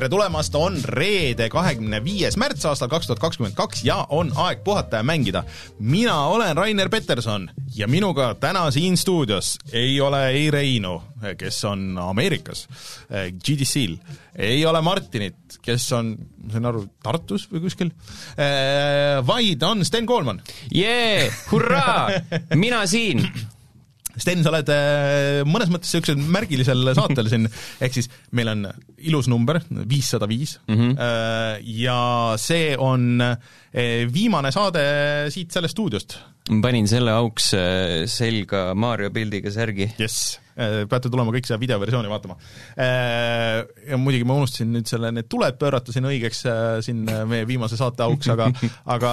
tere tulemast, on reede, kahekümne viies märts aastal kaks tuhat kakskümmend kaks ja on aeg puhata ja mängida. mina olen Rainer Peterson ja minuga täna siin stuudios ei ole ei Reinu, kes on Ameerikas GDC-l, ei ole Martinit, kes on, ma sain aru, Tartus või kuskil, vaid on Sten Koolman. jee, hurraa, mina siin Sten, sa oled äh, mõnes mõttes niisugusel märgilisel saatel siin, ehk siis meil on ilus number, viissada viis, Mhm. äh, ja see on äh, viimane saade siit sellest stuudiost. ma panin selle auks selga Mario pildiga särgi. jess, peate tulema kõik seda videoversiooni vaatama. Ja muidugi ma unustasin nüüd selle, need tuled pöörata siin õigeks siin meie viimase saate auks, aga aga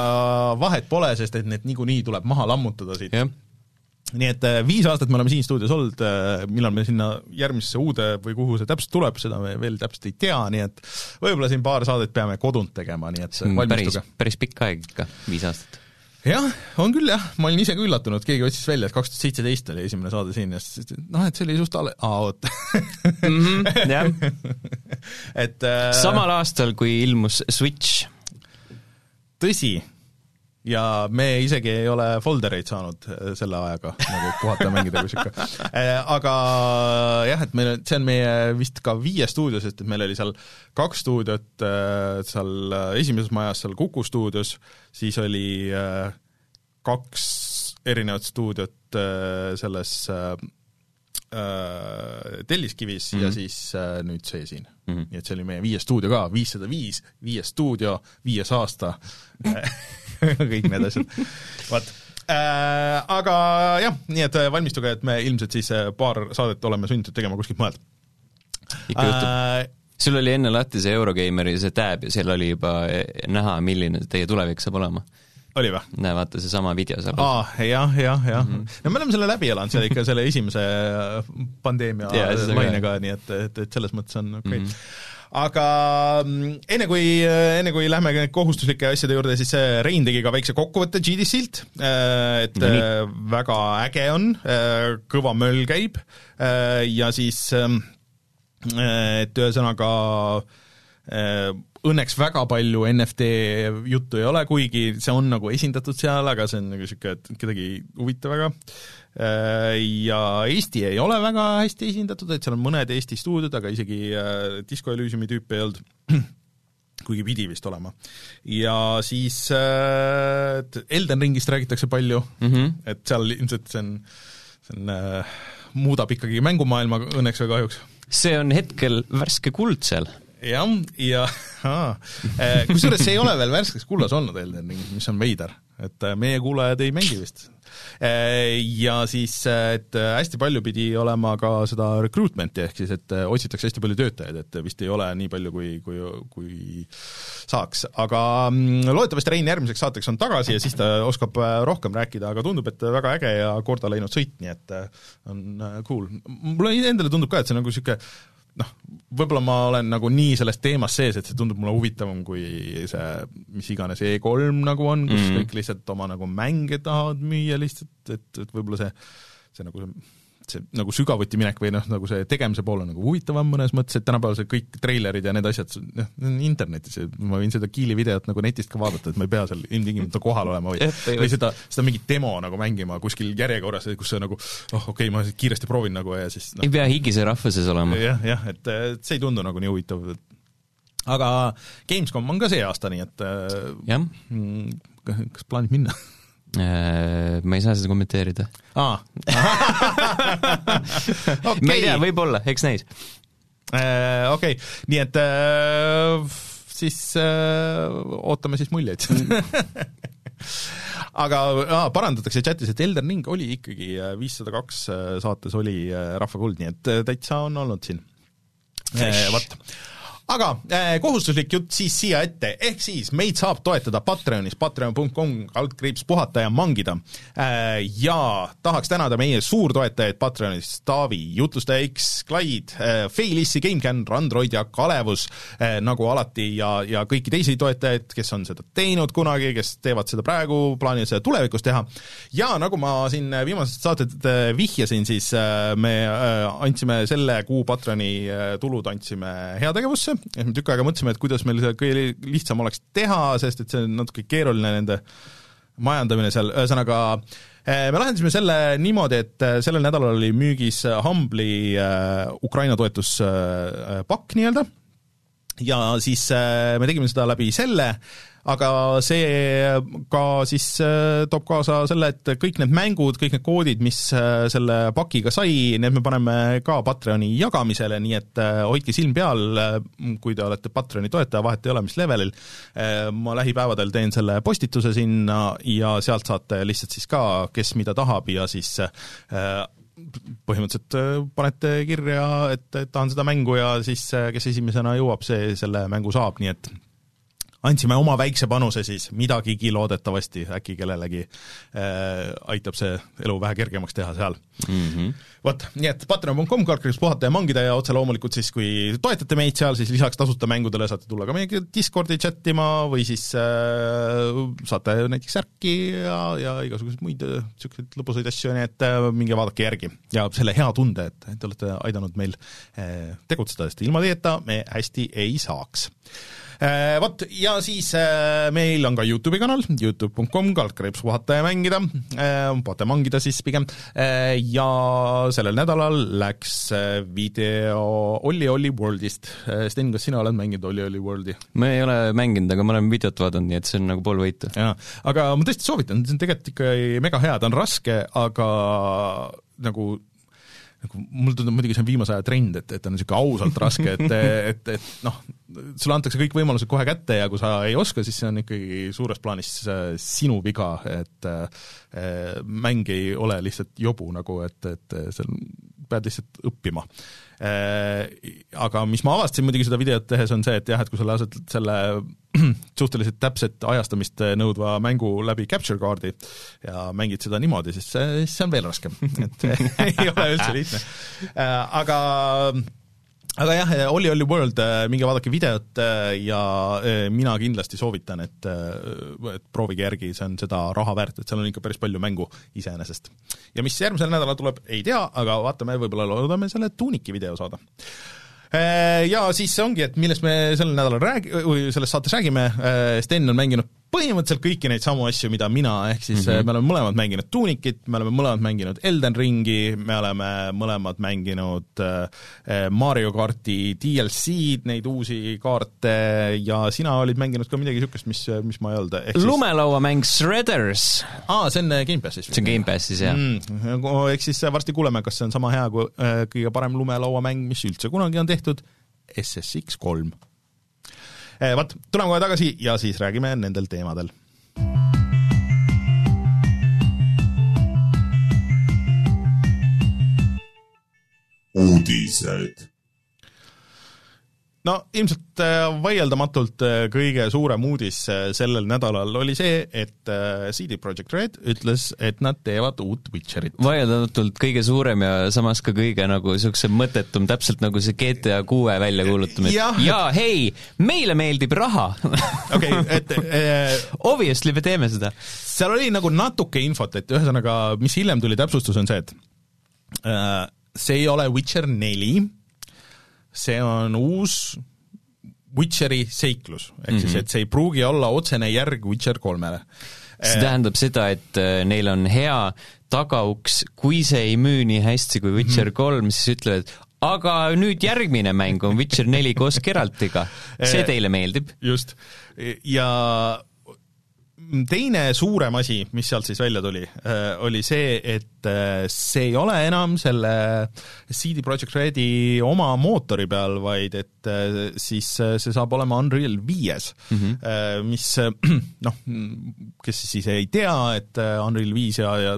vahet pole, sest et need niikuinii tuleb maha lammutada siit jah nii et viis aastat me oleme siin stuudios olnud, millal me sinna järgmisse uude või kuhu see täpselt tuleb, seda me veel täpselt ei tea, nii et võib-olla siin paar saadet peame kodunt tegema, nii et see on päris, pikk aeg ikka, viis aastat. jah, on küll jah, ma olin ise ka üllatunud, keegi otsis välja, et kaks tuhat seitseteist oli esimene saade siin ja siis noh, et see oli just alle-, aa oot Mhm, jah. et äh, samal aastal, kui ilmus Switch. tõsi ja me isegi ei ole foldereid saanud äh, selle ajaga, nagu puhata ja mängida kui sihuke. aga jah, et meil, see on meie vist ka viies stuudio, sest et meil oli seal kaks stuudiot seal esimeses majas, seal Kuku stuudios, siis oli kaks erinevat stuudiot selles Telliskivis mm -hmm. ja siis nüüd see siin mm. -hmm. nii et see oli meie viies stuudio ka, viissada viis, viies stuudio, viies aasta kõik need asjad, vot äh,. Aga jah, nii et valmistuge, et me ilmselt siis paar saadet oleme sunnitud tegema kuskilt mujalt. ikka juhtub äh,. sul oli enne lahti see Eurogeimeri see tab ja seal oli juba näha, milline teie tulevik saab olema oli või? näe, vaata seesama video seal. aa, jah, jah, jah mm. -hmm. no me oleme selle läbi elanud seal ikka selle esimese pandeemia lainega, nii et, et, et selles mõttes on okei okay. mm. -hmm aga enne kui, enne kui lähme kohustuslike asjade juurde, siis Rein tegi ka väikse kokkuvõtte GDC-lt, et no nii. väga äge on, kõva möll käib ja siis et ühesõnaga õnneks väga palju NFT juttu ei ole, kuigi see on nagu esindatud seal, aga see on nagu niisugune, et kedagi ei huvita väga. Ja Eesti ei ole väga hästi esindatud, et seal on mõned Eesti stuudiod, aga isegi Disco Elysiumi tüüpe ei olnud, kuigi pidi vist olema. ja siis Elden Ringist räägitakse palju mm, -hmm. et seal ilmselt see on, see on, muudab ikkagi mängumaailma õnneks või kahjuks. see on hetkel värske kuld seal jah, ja, ja kusjuures see ei ole veel värskes kullas olnud Elden Ring, mis on veider, et meie kuulajad ei mängi vist. Ja siis, et hästi palju pidi olema ka seda recruitment'i, ehk siis et otsitakse hästi palju töötajaid, et vist ei ole nii palju, kui, kui, kui saaks, aga mm, loodetavasti Rein järgmiseks saateks on tagasi ja siis ta oskab rohkem rääkida, aga tundub, et väga äge ja korda läinud sõit, nii et on cool. mulle endale tundub ka, et see on nagu niisugune noh, võib-olla ma olen nagu nii selles teemas sees, et see tundub mulle huvitavam kui see mis iganes E3 nagu on, kus mm -hmm. kõik lihtsalt oma nagu mänge tahavad müüa lihtsalt, et, et võib-olla see, see nagu see see nagu sügavuti minek või noh, nagu see tegemise pool on nagu huvitavam mõnes mõttes, et tänapäeval see kõik treilerid ja need asjad, noh, internetis, ma võin seda Kiili videot nagu netist ka vaadata, et ma ei pea seal ilmtingimata kohal olema või või seda, seda mingit demo nagu mängima kuskil järjekorras, kus sa nagu oh, okei okay,, ma kiiresti proovin nagu ja siis no. ei pea higise rahva sees olema. jah, jah, et see ei tundu nagu nii huvitav, aga Gamescom on ka see aasta, nii et jah. kas plaanid minna Äh, ma ei saa seda kommenteerida. aa ma ei tea, võib-olla, eks näis. Äh, okei, nii et äh, siis äh, ootame siis muljeid aga aa, parandatakse chatis, et Elden Ring oli ikkagi viissada kaks saates oli Rahva Kuld, nii et täitsa on olnud siin. Vot aga eh, kohustuslik jutt siis siia ette, ehk siis meid saab toetada Patreonis, patreon.com, kaldkriips puhata ja mangida eh,. ja tahaks tänada meie suurtoetajaid Patreonis, Taavi, jutlustaja X, Clyde eh,, Feilissi, GameCAN, Randroid ja Kalevus eh, nagu alati ja, ja kõiki teisi toetajaid, kes on seda teinud kunagi, kes teevad seda praegu, plaanivad seda tulevikus teha. ja nagu ma siin viimased saated vihjasin, siis me andsime selle kuu Patreoni tulud andsime heategevusse ja me tükk aega mõtlesime, et kuidas meil seda kõige lihtsam oleks teha, sest et see on natuke keeruline nende majandamine seal, ühesõnaga me lahendasime selle niimoodi, et sellel nädalal oli müügis Humble'i Ukraina toetuspakk nii-öelda, ja siis me tegime seda läbi selle, aga see ka siis äh, toob kaasa selle, et kõik need mängud, kõik need koodid, mis äh, selle pakiga sai, need me paneme ka Patreoni jagamisele, nii et äh, hoidke silm peal, kui te olete Patreoni toetaja, vahet ei ole, mis levelil, ma lähipäevadel teen selle postituse sinna ja sealt saate lihtsalt siis ka, kes mida tahab ja siis põhimõtteliselt panete kirja, et tahan seda mängu ja siis kes esimesena jõuab, see selle mängu saab, nii et andsime oma väikse panuse siis, midagigi loodetavasti äkki kellelegi äh, aitab see elu vähe kergemaks teha seal. Mm -hmm.. vot, nii et patreon.com, kalkulis puhata ja mangida ja otse loomulikult siis, kui toetate meid seal, siis lisaks tasuta mängudele saate tulla ka meiega Discordi chat ima või siis äh, saate näiteks särki ja, ja igasuguseid muid niisuguseid äh, lõbusaid asju, nii et äh, minge vaadake järgi. ja selle hea tunde, et te olete aidanud meil äh, tegutseda, sest ilma teieta me hästi ei saaks vot, ja siis äh, meil on ka Youtube'i kanal, Youtube.com, kaldkriips puhata ja mängida, äh, puhata ja mangida siis pigem, ja sellel nädalal läks video Olli Olli Worldist. Sten, kas sina oled mänginud Olli Olli Worldi? ma ei ole mänginud, aga ma olen videot vaadanud, nii et see on nagu pool võitu. jaa, aga ma tõesti soovitan, see on tegelikult ikka mega hea, ta on raske, aga nagu nagu mulle tundub muidugi see on viimase aja trend, et, et on niisugune ausalt raske, et, et, et noh, sulle antakse kõik võimalused kohe kätte ja kui sa ei oska, siis see on ikkagi suures plaanis äh, sinu viga, et äh, mäng ei ole lihtsalt jobu nagu, et, et seal pead lihtsalt õppima Äh, aga mis ma avastasin muidugi seda videot tehes, on see, et jah, et kui sa lased selle suhteliselt täpset ajastamist nõudva mängu läbi capture kaardi ja mängid seda niimoodi, siis see, siis see on veel raskem, et ei ole üldse lihtne. Äh, aga aga jah, Olli Olli World, äh, minge vaadake videot äh, ja mina kindlasti soovitan, et, et proovige järgi, see on seda raha väärt, et seal on ikka päris palju mängu iseenesest. ja mis järgmisel nädalal tuleb, ei tea, aga vaatame, võib-olla loodame selle Tuniki video saada ja siis ongi, et millest me sel nädalal räägi-, või selles saates räägime, Sten on mänginud põhimõtteliselt kõiki neid samu asju, mida mina, ehk siis mm -hmm. me oleme mõlemad mänginud Tunikit, me oleme mõlemad mänginud Elden Ringi, me oleme mõlemad mänginud äh, Mario karti DLC-d, neid uusi kaarte ja sina olid mänginud ka midagi niisugust, mis, mis ma ei olnud, ehk siis lumelauamäng Shredders. aa, see on Gamepassis? see on Gamepassis, jah mm,. Eks siis varsti kuuleme, kas see on sama hea kui äh, kõige parem lumelauamäng, mis üldse kunagi on tehtud, SSX kolm Eh, vot, tuleme kohe tagasi ja siis räägime nendel teemadel. uudised no ilmselt äh, vaieldamatult äh, kõige suurem uudis äh, sellel nädalal oli see, et CD Projekt Red ütles, et nad teevad uut Witcherit. vaieldamatult kõige suurem ja samas ka kõige nagu niisuguse mõttetum, täpselt nagu see GTA kuue väljakuulutamine. ja, ja hei, meile meeldib raha. okei, et äh, Obviously me teeme seda. seal oli nagu natuke infot, et ühesõnaga, mis hiljem tuli täpsustus, on see, et äh, see ei ole Witcher neli, see on uus Witcheri seiklus, ehk mm -hmm. siis mhm. et see ei pruugi olla otsene järg Witcher kolmele. see tähendab seda, et äh, neil on hea tagauks, kui see ei müü nii hästi kui Witcher mhm. kolm mm, -hmm. siis ütlevad, aga nüüd järgmine mäng on Witcher neli koos Geraltiga, see teile meeldib? just, ja teine suurem asi, mis sealt siis välja tuli, äh, oli see, et äh, see ei ole enam selle CD Projekt Redi oma mootori peal, vaid et äh, siis see saab olema Unreal viies mm, -hmm. mis noh, kes siis ei tea, et Unreal viis ja, ja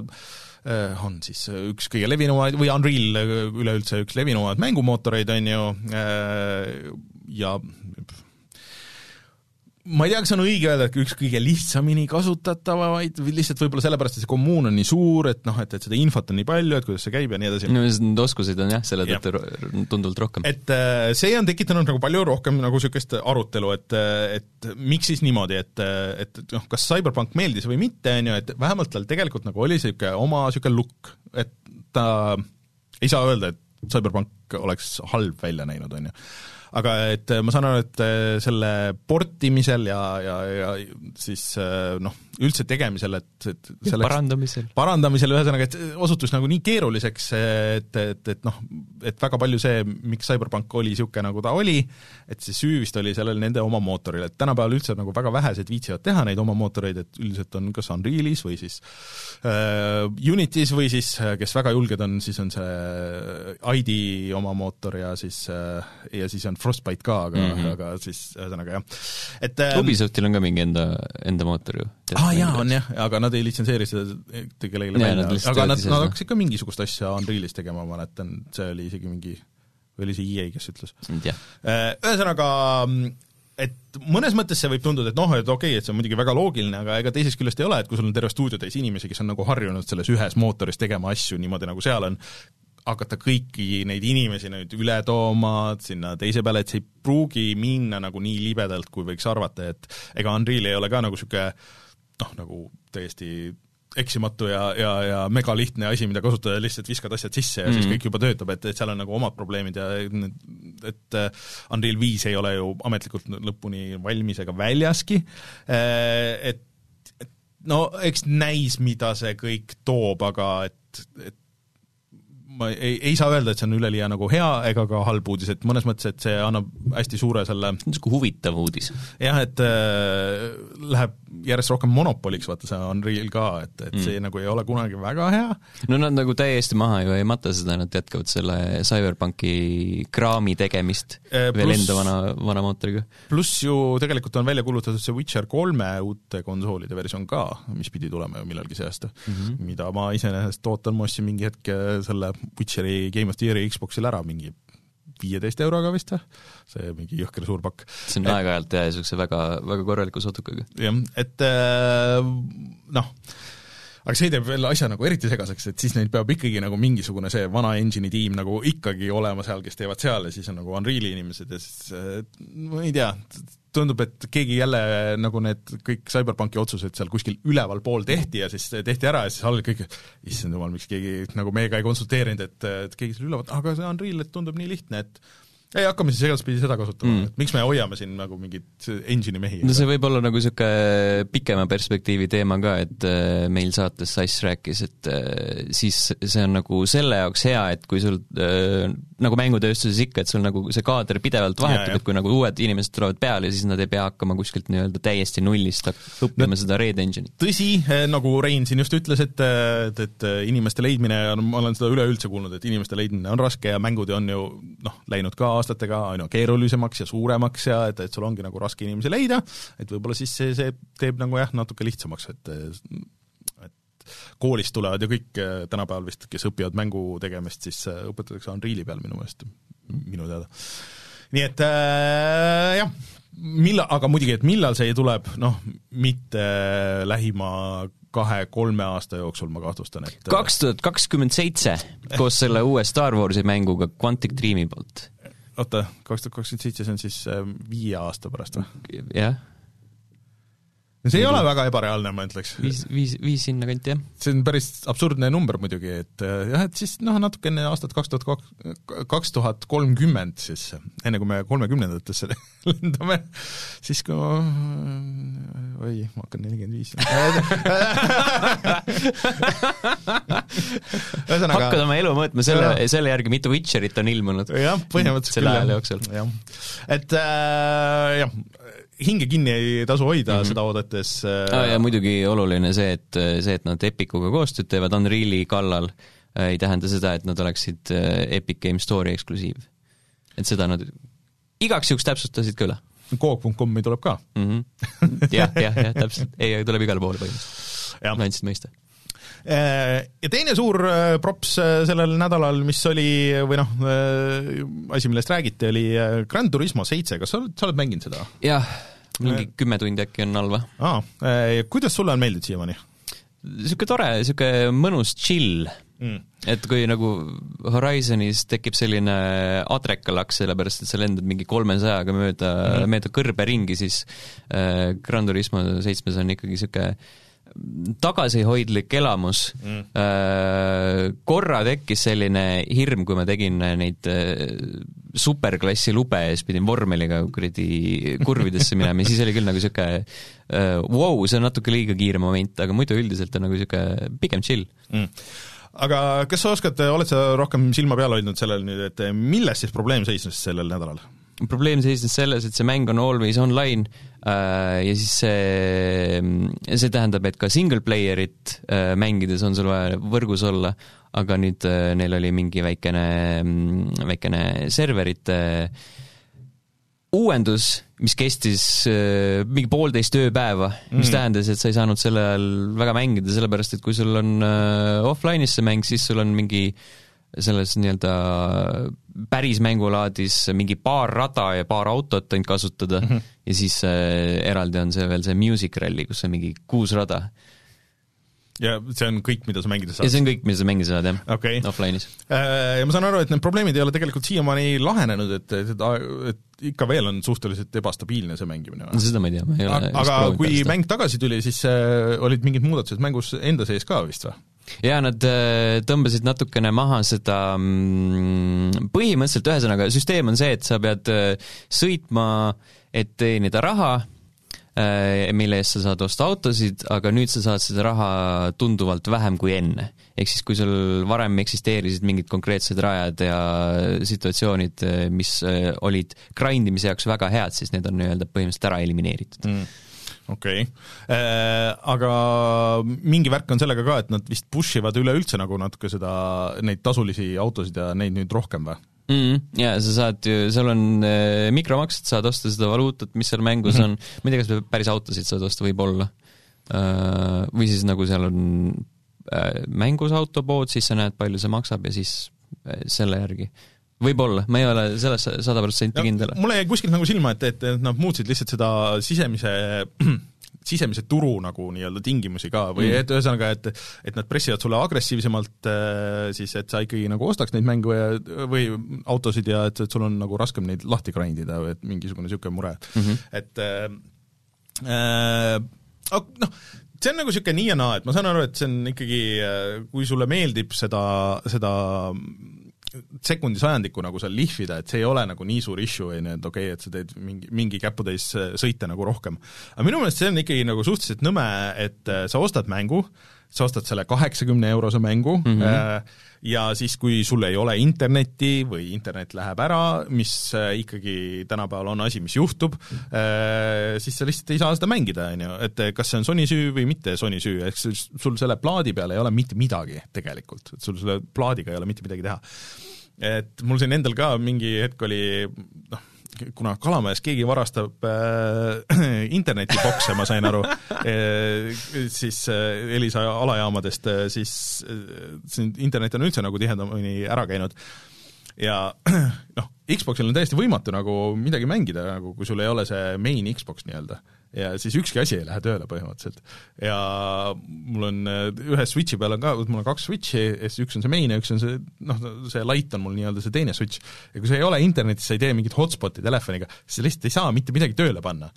on siis üks kõige levinumaid või Unreal üleüldse üks levinumaid mängumootoreid, on ju, ja ma ei tea, kas on õige öelda, et üks kõige lihtsamini kasutatavaid või lihtsalt võib-olla sellepärast, et see kommuun on nii suur, et noh, et, et seda infot on nii palju, et kuidas see käib ja nii edasi. no need oskuseid on jah, selle tõttu ja. tunduvalt rohkem. et äh, see on tekitanud nagu palju rohkem nagu niisugust arutelu, et, et miks siis niimoodi, et, et noh, kas CyberPunk meeldis või mitte, on ju, et vähemalt tal tegelikult nagu oli niisugune oma niisugune look, et ta ei saa öelda, et CyberPunk oleks halb välja näinud, on ju aga et ma saan aru, et selle portimisel ja, ja, ja siis noh, üldse tegemisel, et, et selleks, parandamisel. parandamisel ühesõnaga, et osutus nagu nii keeruliseks, et, et, et noh, et väga palju see, miks CyberPunk oli niisugune, nagu ta oli, et see süü vist oli sellel nende oma mootoril, et tänapäeval üldse nagu väga vähesed viitsivad teha neid oma mootoreid, et üldiselt on kas Unrealis või siis äh, Unitis või siis, kes väga julged on, siis on see ID oma mootor ja siis äh, ja siis on Frostbite ka, aga mm, -hmm. aga siis ühesõnaga jah, et äh, Ubisoftil on ka mingi enda, enda mootor ju aa ah, jaa, on jah, aga nad ei litsenseeri seda kellelegi välja, aga nad, nad hakkasid ka mingisugust asja Unrealis tegema, ma mäletan, see oli isegi mingi, või oli see EA, kes ütles? Äh, ühesõnaga, et mõnes mõttes see võib tunduda, et noh, et okei okay,, et see on muidugi väga loogiline, aga ega teisest küljest ei ole, et kui sul on terve stuudiotäis inimesi, kes on nagu harjunud selles ühes mootoris tegema asju niimoodi, nagu seal on, hakata kõiki neid inimesi nüüd üle tooma sinna teise peale, et see ei pruugi minna nagu nii libedalt, kui võiks arvata, et ega Unreal ei ole ka nagu niisugune noh, nagu täiesti eksimatu ja, ja, ja megalihtne asi, mida kasutada, lihtsalt viskad asjad sisse ja mm -hmm. siis mhm. kõik juba töötab, et, et seal on nagu omad probleemid ja et äh, Unreal viis ei ole ju ametlikult lõpuni valmis ega väljaski, äh, et, et no eks näis, mida see kõik toob, aga et, et ma ei, ei saa öelda, et see on üleliia nagu hea ega ka halb uudis, et mõnes mõttes, et see annab hästi suure selle niisugune huvitav uudis. jah, et äh, läheb järjest rohkem monopoliks, vaata see Unreal ka, et, et mm. see nagu ei ole kunagi väga hea. no nad nagu täiesti maha ju ei mata seda, nad jätkavad selle CyberPunki kraami tegemist e, veel enda vana, vana mootoriga. pluss ju tegelikult on välja kuulutatud see Witcher kolme uute konsoolide versioon ka, mis pidi tulema ju millalgi see aasta mm, -hmm. mida ma iseenesest ootan, ma ostsin mingi hetk selle Witcheri Game of the Year'i Xboxil ära mingi viieteist euroga vist või, see mingi jõhker suur pakk. see on aeg-ajalt jah, niisuguse väga, väga korraliku sotukaga. jah, et äh, noh, aga see teeb veel asja nagu eriti segaseks, et siis neil peab ikkagi nagu mingisugune see vana engine'i tiim nagu ikkagi olema seal, kes teevad seal ja siis on nagu Unreali inimesed ja siis ma ei tea, tundub, et keegi jälle nagu need kõik CyberPunki otsused seal kuskil ülevalpool tehti ja siis tehti ära ja siis all kõik, issand jumal, miks keegi nagu meiega ei konsulteerinud, et, et keegi seal üleval, aga see Unreal, et tundub nii lihtne, et ei, hakkame siis edaspidi seda kasutama mm., et miks me hoiame siin nagu mingit engine'i mehi? no see võib olla nagu niisugune pikema perspektiivi teema ka, et äh, meil saates Sass rääkis, et äh, siis see on nagu selle jaoks hea, et kui sul äh, nagu mängutööstuses ikka, et sul nagu see kaader pidevalt vahetub, et kui nagu uued inimesed tulevad peale, siis nad ei pea hakkama kuskilt nii-öelda täiesti nullist õppima no, seda Red Engine'i. tõsi, nagu Rein siin just ütles, et, et, et inimeste leidmine, ma olen seda üleüldse kuulnud, et inimeste leidmine on raske ja mängud on ju noh, läinud ka aastatega aina keerulisemaks ja suuremaks ja et, et sul ongi nagu raske inimesi leida, et võib-olla siis see, see teeb nagu jah, natuke lihtsamaks, et et koolist tulevad ju kõik eh, tänapäeval vist, kes õpivad mängu tegemist, siis eh, õpetatakse Unreali peal minu meelest, minu teada. nii et äh, jah, millal, aga muidugi, et millal see tuleb, noh, mitte lähima kahe-kolme aasta jooksul, ma kahtlustan, et kaks tuhat kakskümmend seitse koos selle uue Star Warsi mänguga Quantic Dreami poolt oota, kaks tuhat kakskümmend seitse, see on siis äh, viie aasta pärast või? jah. See ei ole väga ebareaalne, ma ütleks. viis, viis, viis sinnakanti, jah. see on päris absurdne number muidugi, et äh, jah, et siis noh, natuke enne aastat kaks tuhat kaks, kaks tuhat kolmkümmend siis, enne kui me kolmekümnendatesse lendame, siis kui ma oi, ma hakkan nelikümmend viis ühesõnaga hakkad oma elu mõõtma selle, selle järgi, mitu Witcherit on ilmunud. jah, põhimõtteliselt jooksul. jah, et äh, jah, hinge kinni ei tasu hoida mm -hmm. seda oodates äh.... Ah, ja muidugi oluline see, et see, et nad Epicuga koostööd teevad Unreali kallal, äh, ei tähenda seda, et nad oleksid äh, Epic Game Store'i eksklusiiv. et seda nad igaks juhuks täpsustasid ka üle Coop.com-i tuleb ka. -hmm. jah, jah, jah, täpselt, ei, tuleb igale poole põhimõtteliselt. andsid mõista ja teine suur äh, props äh, sellel nädalal, mis oli või noh, asi, millest räägiti, oli Grand Turismo seitse, kas sa oled, sa oled mänginud seda? jah, mingi kümme tundi äkki on all või? aa, kuidas sulle on meeldinud siiamaani? niisugune tore, niisugune mõnus chill mm.. et kui nagu Horizonis tekib selline adrekalaks, sellepärast et sa lendad mingi kolmesajaga mööda mm., mööda kõrbe ringi, siis äh, Gran Turismo seitsmes on ikkagi niisugune tagasihoidlik elamus. Mm.. korra tekkis selline hirm, kui ma tegin neid superklassi lube ja siis pidin vormeliga kuradi kurvidesse minema ja siis oli küll nagu niisugune vau wow,, see on natuke liiga kiire moment, aga muidu üldiselt on nagu niisugune pigem chill. Mm. Aga kas sa oskad, oled sa rohkem silma peal hoidnud sellel nüüd, et milles siis probleem seisnes sellel nädalal? Probleem seisnes selles, et see mäng on always online äh, ja siis see, see tähendab, et ka single player'it äh, mängides on sul vaja võrgus olla, aga nüüd äh, neil oli mingi väikene, väikene serverite uuendus, mis kestis mingi poolteist ööpäeva mm., mis tähendas, et sa ei saanud sel ajal väga mängida, sellepärast et kui sul on offline'is see mäng, siis sul on mingi äh, selles nii-öelda päris mängulaadis mingi paar rada ja paar autot ainult kasutada mm -hmm. ja siis äh, eraldi on see veel see Music Rally, kus on mingi kuus rada. ja see on kõik, mida sa mängida saad? ja see on kõik, mida sa mängida saad, jah okay., offline'is. Äh, ja ma saan aru, et need probleemid ei ole tegelikult siiamaani lahenenud, et, et, et ikka veel on suhteliselt ebastabiilne see mängimine või? seda ma ei tea, ma ei ole aga kui mäng tagasi tuli, siis äh, olid mingid muudatused mängus enda sees ka vist või? Jaa, nad äh, tõmbasid natukene maha seda, mm, põhimõtteliselt ühesõnaga, süsteem on see, et sa pead äh, sõitma, et teenida raha, äh, mille eest sa saad osta autosid, aga nüüd sa saad seda raha tunduvalt vähem kui enne. ehk siis, kui sul varem eksisteerisid mingid konkreetsed rajad ja situatsioonid, mis olid grind imise jaoks väga head, siis need on nii-öelda põhimõtteliselt ära elimineeritud mm okei okay. äh,, aga mingi värk on sellega ka, et nad vist push ivad üleüldse nagu natuke seda, neid tasulisi autosid ja neid nüüd rohkem või? mm. -hmm. ja sa saad ju, seal on äh, mikromaksed, saad osta seda valuutat, mis seal mängus mm -hmm. on, ma ei tea, kas päris autosid saad osta, võib-olla äh,. või siis nagu seal on äh, mängus autopood, siis sa näed, palju see maksab ja siis äh, selle järgi võib-olla, ma ei ole selles sada protsenti kindel. mulle jäi kuskilt nagu silma, et, et, et nad muutsid lihtsalt seda sisemise sisemise turu nagu nii-öelda tingimusi ka või mm. et ühesõnaga, et et nad pressivad sulle agressiivsemalt äh, siis, et sa ikkagi nagu ostaks neid mängu ja, või autosid ja et, et sul on nagu raskem neid lahti grind ida või et mingisugune niisugune mure mm, -hmm. et äh, äh, noh, see on nagu niisugune nii ja naa, et ma saan aru, et see on ikkagi, äh, kui sulle meeldib seda, seda sekundi sajandikku nagu seal lihvida, et see ei ole nagu nii suur issue, on ju, et okei okay,, et sa teed mingi, mingi käputäis sõite nagu rohkem. aga minu meelest see on ikkagi nagu suhteliselt nõme, et äh, sa ostad mängu, sa ostad selle kaheksakümne eurose mängu mm -hmm. ja siis, kui sul ei ole internetti või internet läheb ära, mis äh, ikkagi tänapäeval on asi, mis juhtub, siis sa lihtsalt ei saa seda mängida, on ju, et kas see on Sony süü või mitte Sony süü, ehk sul selle plaadi peal ei ole mitte midagi tegelikult, et sul selle plaadiga ei ole mitte midagi teha. Et mul siin endal ka mingi hetk oli noh, kuna Kalamajas keegi varastab äh, internetibokse, ma sain aru e,, siis äh, Elisa alajaamadest äh,, siis äh, siin internet on üldse nagu tihedamini ära käinud. Ja noh, Xboxil on täiesti võimatu nagu midagi mängida, nagu kui sul ei ole see main Xbox nii-öelda ja siis ükski asi ei lähe tööle põhimõtteliselt. ja mul on äh, ühe Switchi peal on ka, mul on kaks Switchi üks on see main ja üks on see noh, see light on mul nii-öelda see teine Switch. ja kui sa ei ole internetis, sa ei tee mingit hotspot'i telefoniga, siis sa lihtsalt ei saa mitte midagi tööle panna.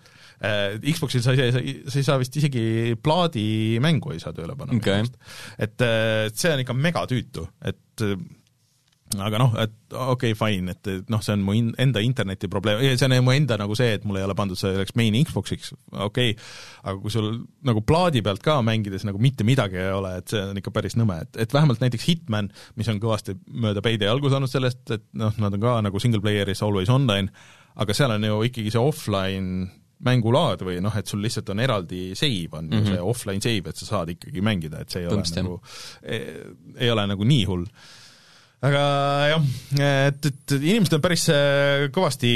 Äh, Xboxil sa ei saa, sa ei saa vist isegi plaadimängu ei saa tööle panna okay.. et äh, see on ikka megatüütu, et aga noh, et okei okay,, fine, et, noh, see on mu in, enda interneti probleem, see on mu enda nagu see, et mul ei ole pandud selleks main Xboxiks, okei okay., aga kui sul nagu plaadi pealt ka mängides nagu mitte midagi ei ole, et see on ikka päris nõme, et, et vähemalt näiteks Hitman, mis on kõvasti mööda Payday algu saanud sellest, et noh, nad on ka nagu single player'is always online, aga seal on ju ikkagi see offline mängulaad või noh, et sul lihtsalt on eraldi save, on mm -hmm. ju see offline save, et sa saad ikkagi mängida, et see ei Tõmst, ole nagu, ei, ei ole nagu nii hull aga jah, et, et inimesed on päris äh, kõvasti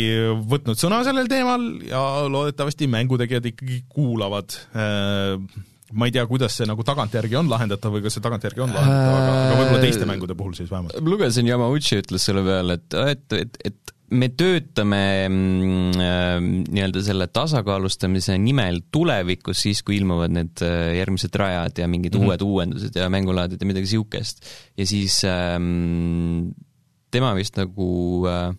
võtnud sõna sellel teemal ja loodetavasti mängutegijad ikkagi kuulavad äh, ma ei tea, kuidas see nagu tagantjärgi on lahendatav või kas see tagantjärgi on lahendatav, aga, aga võib-olla teiste mängude puhul siis vähemalt. lugesin, Yamauchi ütles selle peale, et, et, et, et me töötame mm, äh, nii-öelda selle tasakaalustamise nimel tulevikus, siis kui ilmuvad need äh, järgmised rajad ja mingid mm -hmm. uued uuendused ja mängulaadid ja midagi niisugust. ja siis ähm, tema vist nagu äh,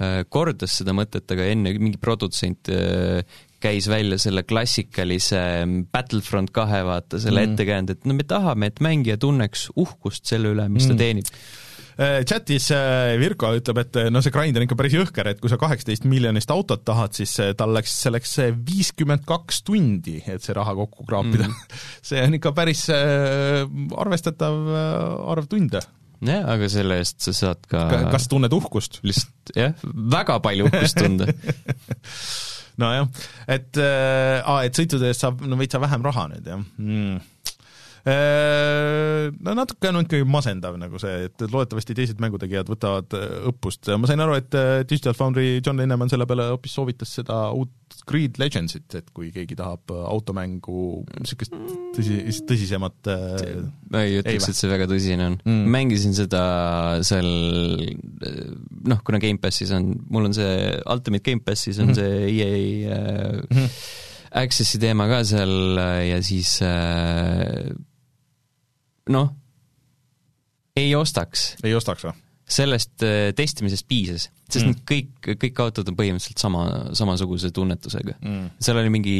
äh, kordas seda mõtet, aga enne mingi produtsent äh, käis välja selle klassikalise Battlefront kahe, vaata, selle mm. ettekäänd, et no me tahame, et mängija tunneks uhkust selle üle, mis mm. ta teenib Äh, chatis äh, Virko ütleb, et äh, no see grind on ikka päris jõhker, et kui sa kaheksateist miljonist autot tahad, siis tal läks selleks viiskümmend kaks tundi, et see raha kokku kraapida. Mm. see on ikka päris arvestatav arv tunde. Jah, aga selle eest sa saad ka kas tunned uhkust? lihtsalt jah, väga palju uhkust tunda. Nojah, et aa, et sõitude eest saab no veitsa vähem raha nüüd, jah. Mm. Äh, no natuke on ikkagi masendav nagu see, et loodetavasti teised mängutegijad võtavad äh, õppust. ma sain aru, et äh, Digital Foundry John Linnemann selle peale hoopis soovitas seda uut Creed Legendsit, et kui keegi tahab automängu niisugust tõsi, tõsisemat ma ei ütleks, et see väga tõsine on mm.. mängisin seda seal noh, kuna Gamepassis on, mul on see Ultimate Gamepassis on mm -hmm. see EA mm -hmm. Accessi teema ka seal ja siis äh, noh, ei ostaks. ei ostaks või? sellest äh, testimisest piisas, sest mm. kõik, kõik autod on põhimõtteliselt sama, samasuguse tunnetusega mm.. seal oli mingi,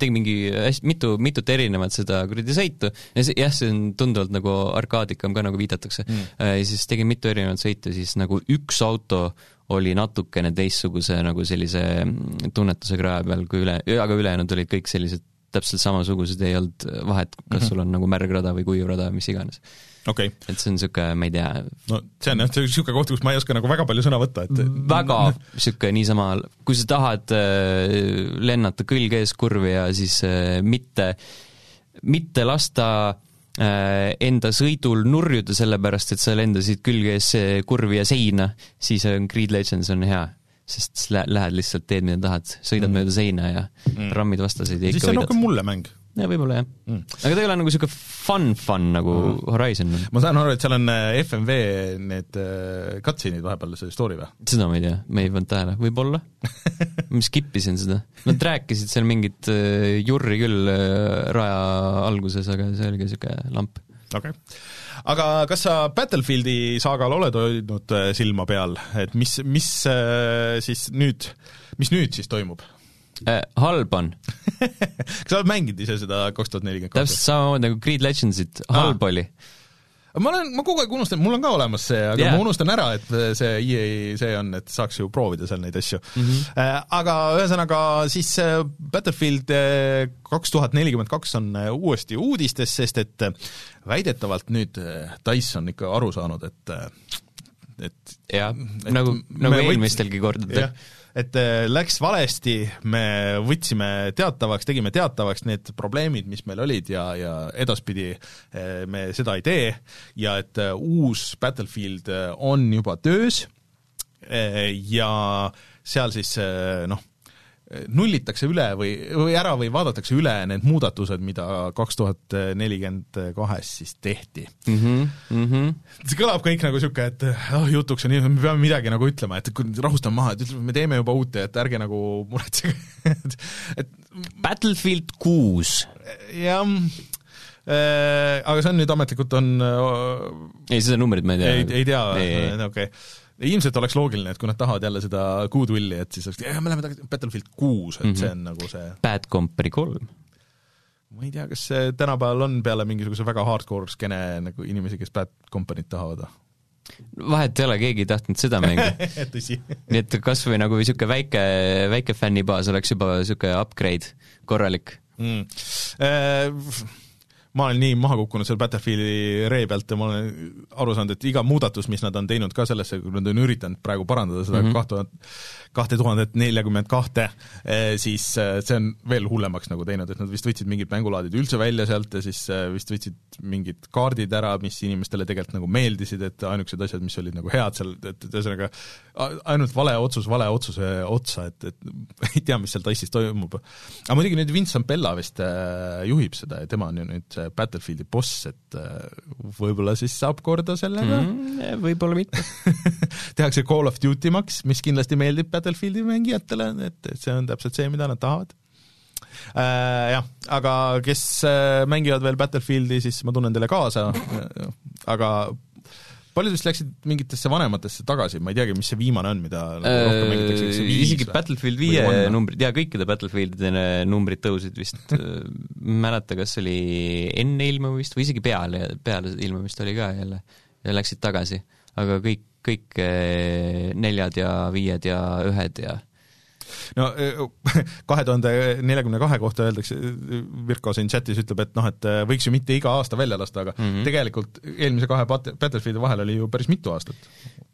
tegin mingi hästi mitu, mitut erinevat seda kuradi sõitu ja see, jah, see on tunduvalt nagu arkaadikam ka, nagu viidatakse mm.. Äh, ja siis tegin mitu erinevat sõitu, siis nagu üks auto oli natukene teistsuguse nagu sellise mm, tunnetusega raja peal kui üle, aga ülejäänud olid kõik sellised täpselt samasugused, ei olnud vahet, kas mm -hmm. sul on nagu märgrada või kuiv rada, mis iganes. Okay.. et see on niisugune, ma ei tea no see on jah, see on niisugune koht, kus ma ei oska nagu väga palju sõna võtta, et väga niisugune niisama, kui sa tahad äh, lennata külg ees kurvi ja siis äh, mitte, mitte lasta äh, enda sõidul nurjuda, sellepärast et sa lendasid külge ees kurvi ja seina, siis on Creed Legends on hea sest siis lähed lihtsalt, teed mida tahad, sõidad mm. mööda seina ja mm. rammid vastaseid ja ikka võidad. on rohkem mulle mäng. jah, võib-olla jah mm.. aga ta ei ole nagu niisugune fun-fun nagu mm. Horizon. ma saan aru, et seal on äh, FMV need äh, cutscene'id vahepeal, see story või? seda ma ei tea, ma ei pannud tähele, võib-olla ma skip isin seda. Nad rääkisid seal mingit äh, jurri küll raja alguses, aga see oli ka niisugune lamp. okei okay aga kas sa Battlefieldi saagal oled hoidnud äh, silma peal, et mis, mis äh, siis nüüd, mis nüüd siis toimub äh,? Halb on kas sa oled mänginud ise seda kaks tuhat nelikümmend kaks? täpselt samamoodi nagu Creed Legendsit, halb ah. oli ma olen, ma kogu aeg unustan, mul on ka olemas see, aga yeah. ma unustan ära, et see EA see on, et saaks ju proovida seal neid asju mm. -hmm. Aga ühesõnaga siis äh, Battlefield äh, kaks tuhat nelikümmend kaks on uuesti uudistes, sest et väidetavalt nüüd Dice on ikka aru saanud, et et jah, nagu, nagu eelmistelgi kordadel et äh, läks valesti, me võtsime teatavaks, tegime teatavaks need probleemid, mis meil olid ja, ja edaspidi äh, me seda ei tee. Ja et äh, uus Battlefield on juba töös ja seal siis noh, nullitakse üle või, või ära või vaadatakse üle need muudatused, mida kaks tuhat nelikümmend kahes siis tehti mm. -hmm, mm -hmm. see kõlab kõik nagu niisugune, et oh, jutuks on nii, me peame midagi nagu ütlema, et rahustame maha, et ütleme, me teeme juba uut et ärge nagu muretsege et, et Battlefield kuus. jah äh,, aga see on nüüd ametlikult on ei, seda numbrit ma ei tea. ei, ei tea, okei okay ilmselt oleks loogiline, et kui nad tahavad jälle seda goodwill'i, et siis oleks, me läheme tagasi Battlefield kuus, et mm -hmm. see on nagu see Bad Company kolm. ma ei tea, kas see tänapäeval on peale mingisuguse väga hardcore skeene nagu inimesi, kes Bad Company't tahavad? vahet ei ole, keegi ei tahtnud seda mängu nii et kas või nagu niisugune väike, väike fännibaas oleks juba niisugune upgrade korralik mm. Äh, ma olen nii maha kukkunud seal Battlefieldi ree pealt ja ma olen aru saanud, et iga muudatus, mis nad on teinud ka sellesse, kui nad on üritanud praegu parandada seda mhm. kaht tuhat kahte tuhandet neljakümmet kahte, eh, siis eh, see on veel hullemaks nagu teinud, et nad vist võtsid mingid mängulaadid üldse välja sealt ja siis eh, vist võtsid mingid kaardid ära, mis inimestele tegelikult nagu meeldisid, et ainukesed asjad, mis olid nagu head seal, et ühesõnaga ainult vale otsus vale otsuse otsa, et, et ei tea, mis seal TASis toimub. aga muidugi nüüd Vincent Bella vist juhib seda ja tema on ju nüüd Battlefieldi boss, et võib-olla siis saab korda sellega mm,? Võib-olla mitte tehakse Call of Duty maks, mis kindlasti meeldib Battlefieldi mängijatele, et, et see on täpselt see, mida nad tahavad äh,. Jah, aga kes äh, mängivad veel Battlefieldi, siis ma tunnen teile kaasa, aga paljud vist läksid mingitesse vanematesse tagasi, ma ei teagi, mis see viimane on, mida nagu rohkem mängitakse, kas see viis isegi? Battlefield viie numbrid, jaa, kõikide Battlefieldide numbrid tõusid vist, ei mäleta, kas oli enne ilmumist või isegi peale, peale ilmumist oli ka jälle läksid tagasi, aga kõik, kõik eh, neljad ja viied ja ühed ja no kahe tuhande neljakümne kahe kohta öeldakse, Virko siin chatis ütleb, et noh, et võiks ju mitte iga aasta välja lasta, aga mm. -hmm. tegelikult eelmise kahe Bat- Battlefieldi vahel oli ju päris mitu aastat.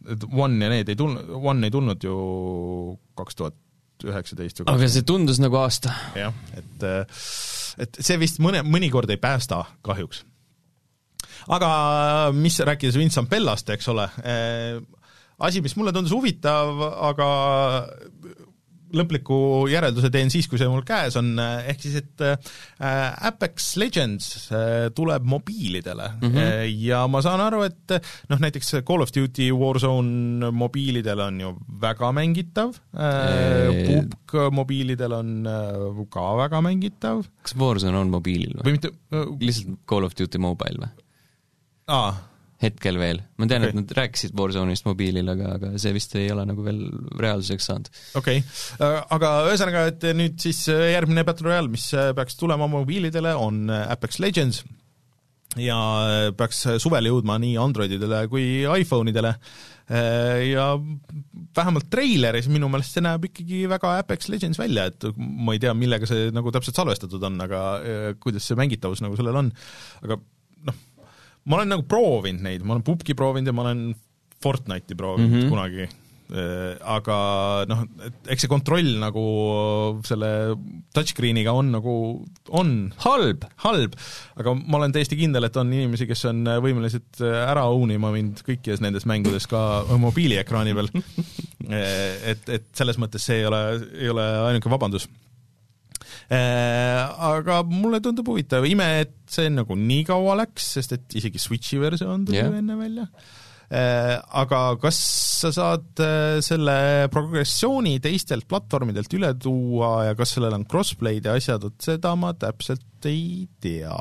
et One ja need ei tulnud, One ei tulnud ju kaks tuhat üheksateist või aga see tundus nagu aasta. jah, et et see vist mõne, mõnikord ei päästa kahjuks. aga mis, rääkides Vincent Bellast, eks ole asi, mis mulle tundus huvitav, aga lõpliku järelduse teen siis, kui see mul käes on, ehk siis et äh, Apex Legends äh, tuleb mobiilidele mm -hmm. ja ma saan aru, et noh, näiteks Call of Duty Warzone mobiilidel on ju väga mängitav äh,, Eee. PUBG mobiilidel on äh, ka väga mängitav kas Warzone on mobiilil või? või mitte lihtsalt Call of Duty Mobile või? aa, hetkel veel, ma tean okay., et nad rääkisid Warzone'ist mobiilil, aga, aga see vist ei ole nagu veel reaalsuseks saanud. okei okay., aga ühesõnaga, et nüüd siis äh, järgmine Battle Royale, mis äh, peaks tulema mobiilidele, on äh, Apex Legends ja äh, peaks suvel jõudma nii Androididele kui iPhone'idele ja vähemalt treileris minu meelest see näeb ikkagi väga Apex Legends välja, et ma ei tea, millega see nagu täpselt salvestatud on, aga äh, kuidas see mängitavus nagu sellel on, aga ma olen nagu proovinud neid, ma olen pubgi proovinud ja ma olen Fortnite'i proovinud mm. -hmm. kunagi, aga noh, et eks see kontroll nagu selle touchscreen'iga on nagu, on halb, halb, aga ma olen täiesti kindel, et on inimesi, kes on võimelised ära own ima mind kõikides nendes mängudes ka mobiiliekraani peal. et, et selles mõttes see ei ole, ei ole ainuke vabandus. Aga mulle tundub huvitav, ime, et see nagu nii kaua läks, sest et isegi Switchi versioon tuli ju enne välja. Aga kas sa saad äh, selle progressiooni teistelt platvormidelt üle tuua ja kas sellel on crossplay'd ja asjad, vot seda ma täpselt ei tea.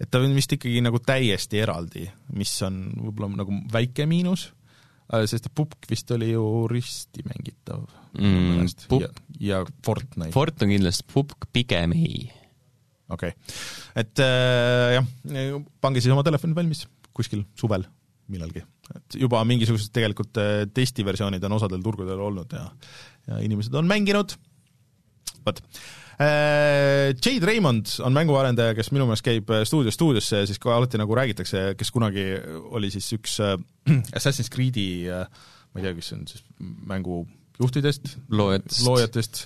Et ta on vist ikkagi nagu täiesti eraldi, mis on võib-olla nagu väike miinus, sest et Pupk vist oli ju risti mängitav Mm, ja, ja Fortnite, Fort on kindlasti, Pupk pigem ei. okei okay.. et äh, jah, pange siis oma telefonid valmis kuskil suvel millalgi, et juba mingisugused tegelikult äh, testiversioonid on osadel turgudel olnud ja ja inimesed on mänginud, vot. Jade Raymond on mänguarendaja, kes minu meelest käib äh, stuudiost stuudiosse ja siis ka alati nagu räägitakse, kes kunagi oli siis üks äh, Assassin's Creed'i äh, ma ei tea, kes see on siis mängu juhtidest, loojatest. loojatest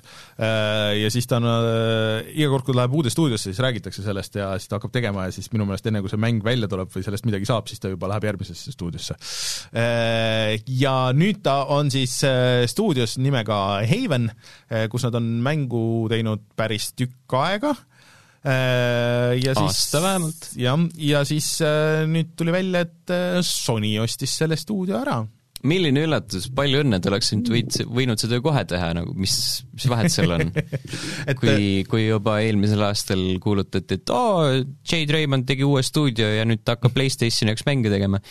ja siis ta on äh, iga kord, kui läheb uude stuudiosse, siis räägitakse sellest ja siis ta hakkab tegema ja siis minu meelest enne, kui see mäng välja tuleb või sellest midagi saab, siis ta juba läheb järgmisesse stuudiosse. Ja nüüd ta on siis äh, stuudios nimega Haven, kus nad on mängu teinud päris tükk aega ja siis Aasta vähemalt. jah, ja siis äh, nüüd tuli välja, et äh, Sony ostis selle stuudio ära milline üllatus, palju õnne, te oleksite võid, võinud seda kohe teha nagu, mis, mis vahet seal on? Et- kui, kui juba eelmisel aastal kuulutati, et oo, Jade Raymond tegi uue stuudio ja nüüd ta hakkab Playstationi jaoks mänge tegema.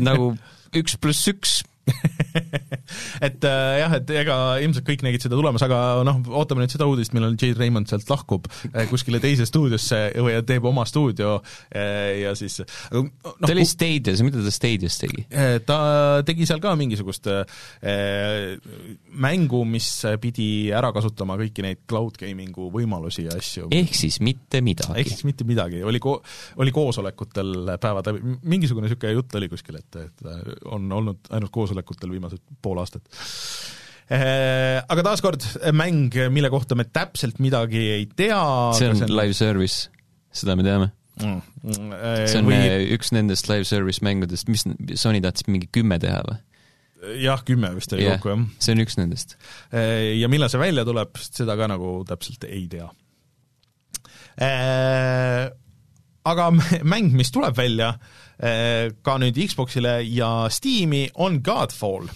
nagu üks pluss üks, et äh, jah, et ega ilmselt kõik nägid seda tulemas, aga noh, ootame nüüd seda uudist, millal Jade Raymond sealt lahkub äh, kuskile teise stuudiosse või teeb oma stuudio äh, ja siis aga noh, ta oli Stadias, mida ta Stadias tegi? Eh, ta tegi seal ka mingisugust äh, mängu, mis pidi ära kasutama kõiki neid cloud gaming'u võimalusi ja asju. ehk siis mitte ehk midagi. siis mitte midagi, oli ko-, oli koosolekutel päevad läbi, mingisugune niisugune jutt oli kuskil, et, et on olnud ainult koosolekutel viimased pool aastat. Aga taaskord mäng, mille kohta me täpselt midagi ei tea. see on live service, seda me teame. mm,. see on või üks nendest live service mängudest, mis Sony tahtis mingi kümme teha või? jah, kümme vist oli Jah, kokku, jah. see on üks nendest. ja millal see välja tuleb, seda ka nagu täpselt ei tea. aga mäng, mis tuleb välja ka nüüd Xboxile ja Steam'i, on Godfall.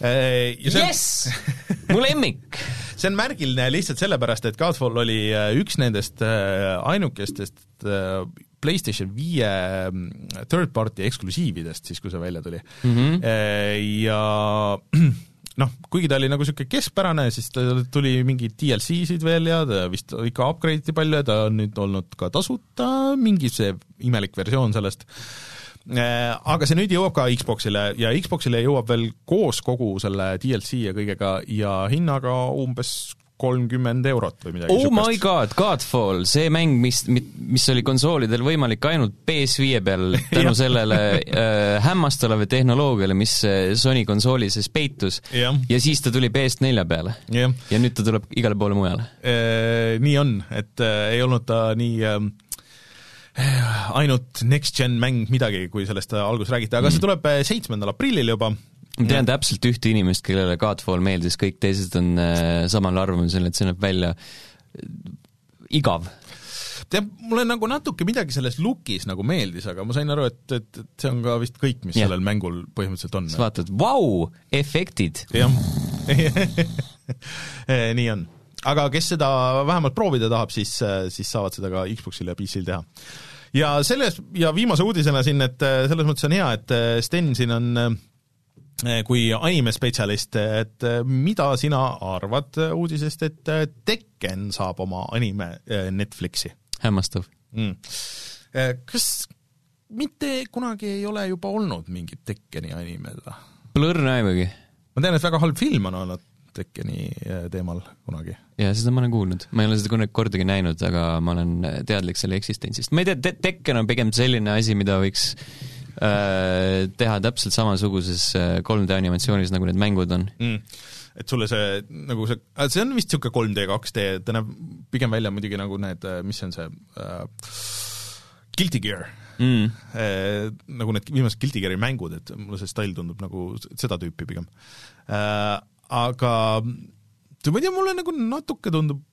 jess, mu lemmik. see on märgiline lihtsalt sellepärast, et Godfall oli äh, üks nendest ainukestest PlayStation viie mm, third party eksklusiividest siis, kui see välja tuli mm. -hmm. Ja noh, kuigi ta oli nagu niisugune keskpärane, siis ta tuli mingeid DLC-sid veel ja ta vist ikka upgrade iti palju ja ta on nüüd olnud ka tasuta, mingi see imelik versioon sellest aga see nüüd jõuab ka Xboxile ja Xboxile jõuab veel koos kogu selle DLC ja kõigega ja hinnaga umbes kolmkümmend eurot või midagi oh sihukest. my god, Godfall, see mäng, mis, mis oli konsoolidel võimalik ainult PS5 peal tänu sellele äh, hämmastavale tehnoloogiale, mis äh, Sony konsooli sees peitus ja. ja siis ta tuli PS4 peale. ja nüüd ta tuleb igale poole mujale e,. Nii on, et äh, ei olnud ta nii äh, ainult next-gen mäng midagi, kui sellest alguses räägiti, aga see mm. tuleb äh, seitsmendal aprillil juba ma tean ja. täpselt ühte inimest, kellele Godfall meeldis, kõik teised on äh, samal arvamusel, et see näeb välja äh, igav. tead, mulle nagu natuke midagi selles look'is nagu meeldis, aga ma sain aru, et, et, et see on ka vist kõik, mis ja. sellel mängul põhimõtteliselt on. sa vaatad, vau, efektid. jah nii on. aga kes seda vähemalt proovida tahab, siis, siis saavad seda ka Xboxil ja PC-l teha ja selles, ja viimase uudisena siin, et äh, selles mõttes on hea, et Sten siin on Eh, kui animespetsialist, et mida sina arvad uudisest, et Tekken saab oma anime Netflixi? hämmastav mm.. Kas mitte kunagi ei ole juba olnud mingit Tekkeni animed või? Õrna aimugi. ma tean, et väga halb film on olnud Tekkeni teemal kunagi. jaa, seda ma olen kuulnud, ma ei ole seda kunagi kordagi näinud, aga ma olen teadlik selle eksistentsist. ma ei tea, Tekken on pigem selline asi, mida võiks Äh, teha täpselt samasuguses 3D äh, animatsioonis, nagu need mängud on mm et sulle see nagu see, see on vist niisugune 3D, 2D, ta näeb pigem välja muidugi nagu need, äh, mis see on see äh, Guilty Gear mm.. Eh, nagu need viimased Guilty Gear'i mängud, et mulle see stail tundub nagu seda tüüpi pigem äh,. Aga ma ei tea, mulle nagu natuke tundub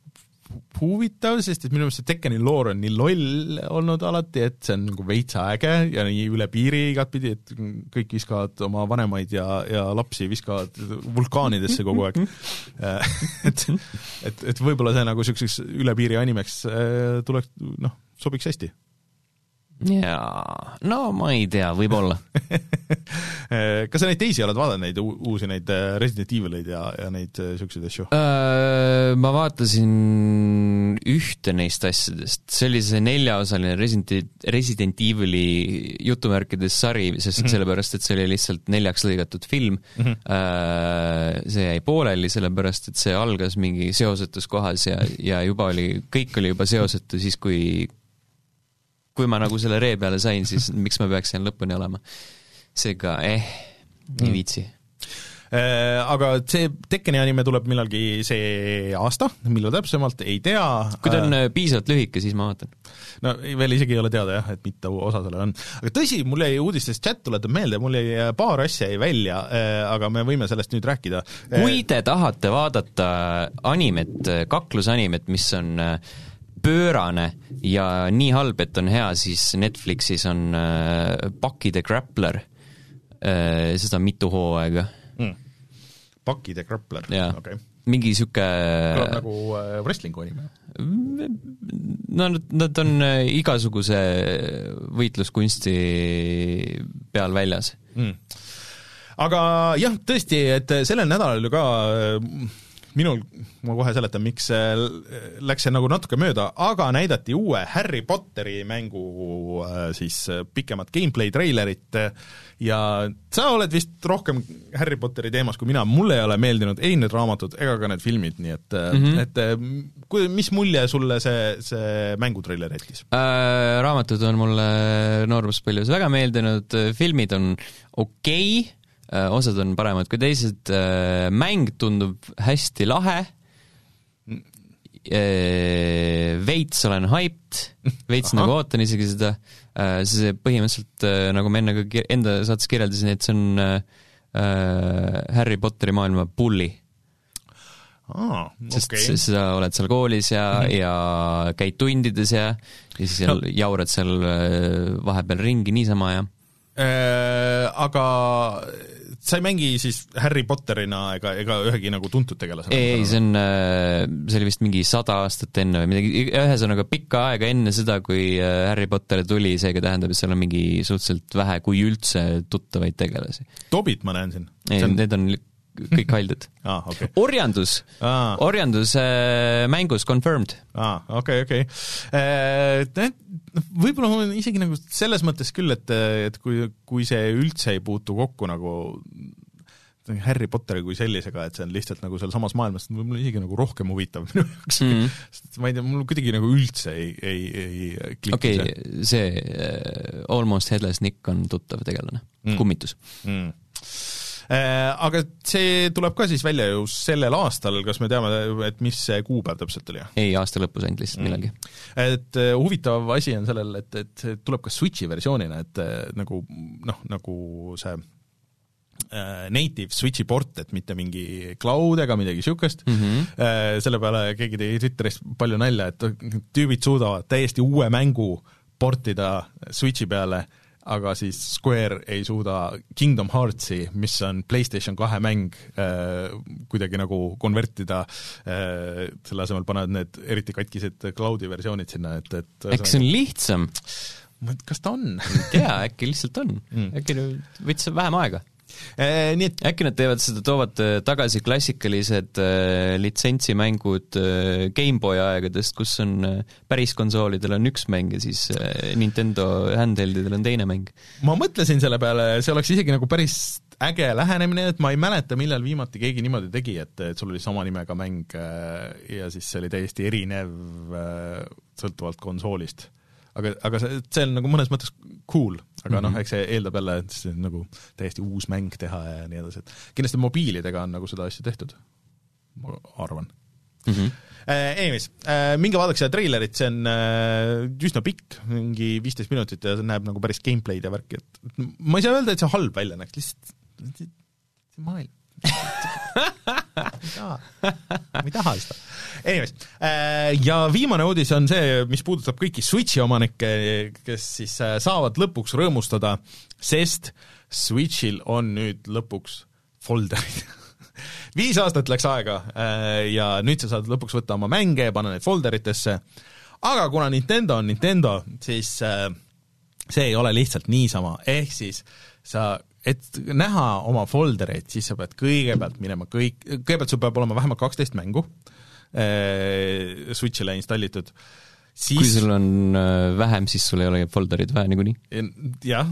huvitav, sest et minu meelest see Tekkeni loor on nii loll olnud alati, et see on nagu veitsa äge ja nii üle piiri igatpidi, et kõik viskavad oma vanemaid ja, ja lapsi viskavad vulkaanidesse kogu aeg. Et, et, et võib-olla see nagu niisuguseks üle piiri animeks äh, tuleks, noh, sobiks hästi jaa, no ma ei tea, võib-olla kas sa neid teisi oled vaadanud, neid uusi, neid äh, Resident Evileid ja, ja neid niisuguseid äh, asju? Äh, ma vaatasin ühte neist asjadest, see oli see neljaosaline Resident, Resident Evili jutumärkides sari, sest mm -hmm. sellepärast, et see oli lihtsalt neljaks lõigatud film mm. -hmm. See jäi pooleli, sellepärast et see algas mingi seosetus kohas ja, ja juba oli, kõik oli juba seosetu siis, kui kui ma nagu selle ree peale sain, siis miks ma peaks seal lõpuni olema. seega eh, ei mm. viitsi äh, aga see Tekkeni anime tuleb millalgi see aasta, millal täpsemalt, ei tea. kui ta on äh, piisavalt lühike, siis ma vaatan. no veel isegi ei ole teada jah, et mitu osa sellel on. aga tõsi, mul jäi uudistest chat tuletab meelde, mul jäi äh, paar asja jäi välja, aga me võime sellest nüüd rääkida. kui te tahate vaadata animet, kaklusanimet, mis on äh, pöörane ja nii halb, et on hea, siis Netflixis on äh, Bucky the Grappler äh,, seda on mitu hooaega mm.. Bucky the Grappler, okei okay. mingi niisugune kõlab nagu äh, wrestling'u anime. no nad, nad on igasuguse võitluskunsti peal väljas mm. aga jah, tõesti, et sellel nädalal ju ka minul, ma kohe seletan, miks läks see nagu natuke mööda, aga näidati uue Harry Potteri mängu äh, siis äh, pikemat gameplay treilerit ja sa oled vist rohkem Harry Potteri teemas kui mina, mulle ei ole meeldinud ei need raamatud ega ka need filmid, nii et mm, -hmm. et kui, mis mulje sulle see, see mängutreiler jättis äh,? Raamatud on mulle nooruspõlves väga meeldinud, filmid on okei okay,, Äh, osad on paremad kui teised, äh, mäng tundub hästi lahe, äh, veits olen hyped, veits Aha. nagu ootan isegi seda, see põhimõtteliselt, nagu ma enne ka enda saates kirjeldasin, et see on Harry Potteri maailma bully aa, sest okay. sa oled seal koolis ja mm, -hmm. ja käid tundides ja, ja siis seal no. jaurad seal vahepeal ringi niisama ja äh,. Aga sa ei mängi siis Harry Potterina ega, ega ühegi nagu tuntud tegelasena? ei, ei, see on, see oli vist mingi sada aastat enne või midagi, ühesõnaga pikka aega enne seda, kui Harry Potter tuli, seega tähendab, et seal on mingi suhteliselt vähe, kui üldse, tuttavaid tegelasi. Tobit ma näen siin. ei on..., need on kõik haldjad ah,. Okay. orjandus ah., orjandus äh, mängus confirmed. aa ah,, okei okei okay. äh,. võib-olla mul on isegi nagu selles mõttes küll, et, et kui, kui see üldse ei puutu kokku nagu Harry Potteri kui sellisega, et see on lihtsalt nagu sealsamas maailmas, võib-olla isegi nagu rohkem huvitav minu jaoks mm. -hmm. sest ma ei tea, mul kuidagi nagu üldse ei, ei, ei kliki okay, see. see uh, Almost Headless Nick on tuttav tegelane mm., kummitus mm Äh, aga see tuleb ka siis välja ju sellel aastal, kas me teame, et mis see kuupäev täpselt oli? ei, aasta lõpus ainult lihtsalt mm. millalgi. et äh, huvitav asi on sellel, et, et see tuleb ka Switchi versioonina, et äh, nagu noh, nagu see native Switchi port, et mitte mingi cloud ega midagi niisugust mm, -hmm. selle peale keegi tegi Twitteris palju nalja, et tüübid suudavad täiesti uue mängu portida Switchi peale aga siis Square ei suuda Kingdom Heartsi, mis on PlayStation kahe mäng äh,, kuidagi nagu konvertida äh,, selle asemel panevad need eriti katkised cloud'i versioonid sinna, et, et äkki see on lihtsam? kas ta on? ei tea, äkki lihtsalt on mm., äkki võttis vähem aega nii et äkki nad teevad seda, toovad äh, tagasi klassikalised äh, litsentsimängud äh, GameBoy aegadest, kus on äh, päris konsoolidel on üks mäng ja siis äh, Nintendo handheldidel on teine mäng. ma mõtlesin selle peale, see oleks isegi nagu päris äge lähenemine, et ma ei mäleta, millal viimati keegi niimoodi tegi, et, et sul oli sama nimega mäng äh, ja siis see oli täiesti erinev äh, sõltuvalt konsoolist aga, aga see, see on nagu mõnes mõttes cool, aga mm -hmm. noh, mhm. eks see eeldab jälle, et see on nagu täiesti uus mäng teha ja nii edasi, et kindlasti mobiilidega on nagu seda asja tehtud, ma arvan mm. -hmm. Anyways uh,, minge vaadake seda treilerit, see on uh, üsna pikk, mingi viisteist minutit ja see näeb nagu päris gameplay'd ja värki, et ma ei saa öelda, et see halb välja näeks, lihtsalt see maailm ma ei taha, seda. Anyways, äh, ja viimane uudis on see, mis puudutab kõiki Switchi omanikke, kes siis äh, saavad lõpuks rõõmustada, sest Switchil on nüüd lõpuks folderid. Viis aastat läks aega äh, ja nüüd sa saad lõpuks võtta oma mänge ja panna need folderitesse, aga kuna Nintendo on Nintendo, siis see ei ole lihtsalt niisama, ehk siis sa et näha oma foldereid, siis sa pead kõigepealt minema kõik, kõigepealt sul peab olema vähemalt kaksteist mängu äh, Switch'ile installitud, siis kui sul on äh, vähem, siis sul ei ole folderid vaja niikuinii? jah,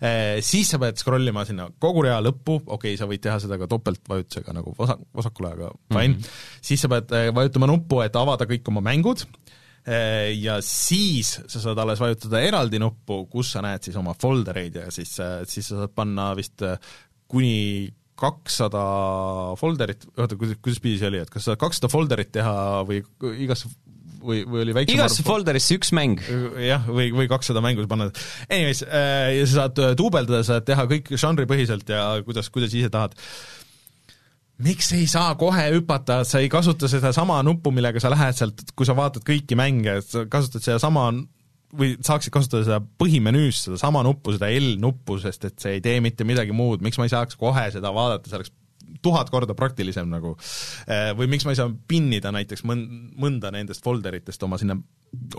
äh, siis sa pead scroll ima sinna kogu rea lõppu, okei okay,, sa võid teha seda ka topeltvajutusega nagu vasak, vasakule, aga fine mm, -hmm. siis sa pead vajutama nuppu, et avada kõik oma mängud, Äh, ja siis sa saad alles vajutada eraldi nuppu, kus sa näed siis oma foldereid ja siis, äh, siis sa saad panna vist äh, kuni kakssada folderit, oota, kuidas, kuidas pidi see oli, et kas sa saad kakssada folderit teha või igasse või, või oli väiksem igasse folderisse üks mäng. jah, või, või kakssada mängu panna. Anyways äh,, ja sa saad duubeldada, saad teha kõik žanripõhiselt ja kuidas, kuidas ise tahad miks ei saa kohe hüpata, sa ei kasuta sedasama nuppu, millega sa lähed sealt, kui sa vaatad kõiki mänge, sa kasutad sedasama või saaksid kasutada seda põhimenüüs, sedasama nuppu, seda L-nuppu, sest et see ei tee mitte midagi muud, miks ma ei saaks kohe seda vaadata, see oleks tuhat korda praktilisem nagu. Äh, või miks ma ei saa pinnida näiteks mõn-, mõnda nendest folderitest oma sinna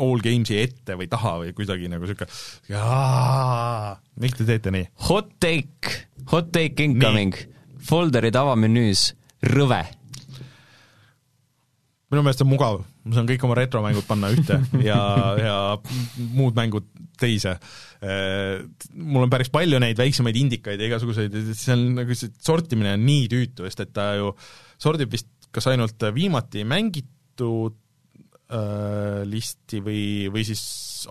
all games'i ette või taha või kuidagi nagu sihuke, miks te teete nii? Hot take, hot take incoming folderid avamenüüs, rõve. minu meelest on mugav, ma saan kõik oma retromängud panna ühte ja, ja muud mängud teise. Mul on päris palju neid väiksemaid indikaid ja igasuguseid, see on nagu see sortimine on nii tüütu, sest et ta ju sordib vist kas ainult viimati mängitud äh, listi või, või siis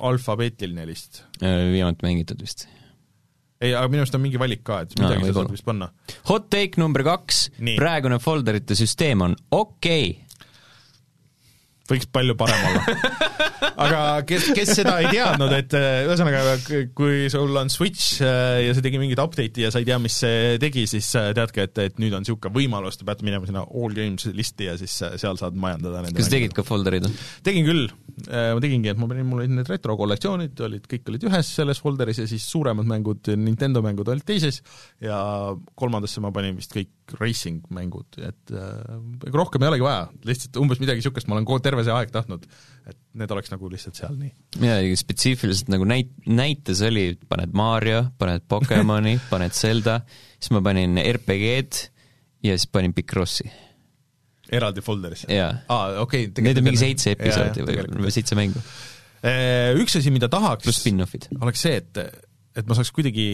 alfabeetiline list? viimati mängitud vist ei, aga minu arust on mingi valik ka, et midagi no, sa saad vist panna. Hot take number kaks, praegune folderite süsteem on okei. okay võiks palju parem olla. aga kes, kes seda ei teadnud, et äh, ühesõnaga, kui sul on Switch äh, ja see tegi mingit update'i ja sa ei tea, mis see tegi, siis äh, teadke, et, et nüüd on niisugune võimalus, te peate minema sinna All Games listi ja siis seal saad majandada kas sa tegid ka folderid? tegin küll, ma tegingi, et ma panin, mul olid need retrokollektsioonid, olid, kõik olid ühes selles folderis ja siis suuremad mängud, Nintendo mängud olid teises ja kolmandasse ma panin vist kõik racing mängud, et äh, rohkem ei olegi vaja, lihtsalt umbes midagi niisugust ma olen kogu terve see aeg tahtnud, et need oleks nagu lihtsalt seal nii. midagi spetsiifiliselt nagu näit-, näites oli, paned Mario, paned Pokemoni paned Zelda, siis ma panin RPG-d ja siis panin Picrossi eraldi folderisse? jaa. aa, okei okay,. Need on mingi seitse episoodi või, või seitse mängu. Äh, üks asi, mida tahaks oleks see, et, et ma saaks kuidagi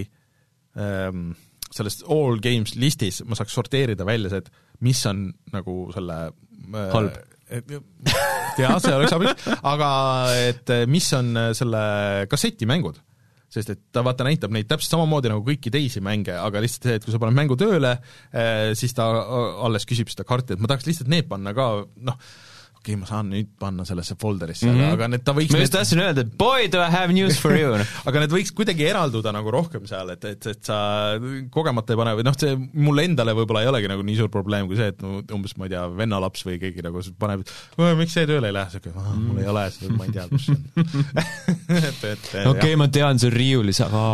ähm, sellest all games listis ma saaks sorteerida välja see, et mis on nagu selle äh, halb. jaa, see oleks abiks, aga et mis on selle kasseti mängud sest et ta vaata näitab neid täpselt samamoodi nagu kõiki teisi mänge, aga lihtsalt see, et kui sa paned mängu tööle, siis ta alles küsib seda karti, et ma tahaks lihtsalt need panna ka noh, okei okay,, ma saan nüüd panna sellesse folderisse mm, -hmm. aga need, ta võiks ma just tahtsin öelda, et boy, do I have news for you aga need võiks kuidagi eralduda nagu rohkem seal, et, et, et sa kogemata ei pane või noh, see mulle endale võib-olla ei olegi nagu nii suur probleem kui see, et umbes ma ei tea, vennalaps või keegi nagu paneb, miks see tööle ei lähe, siuke, mul ei ole seda, ma ei tea, kus see on et, et okei ma tean, see on riiulis, aga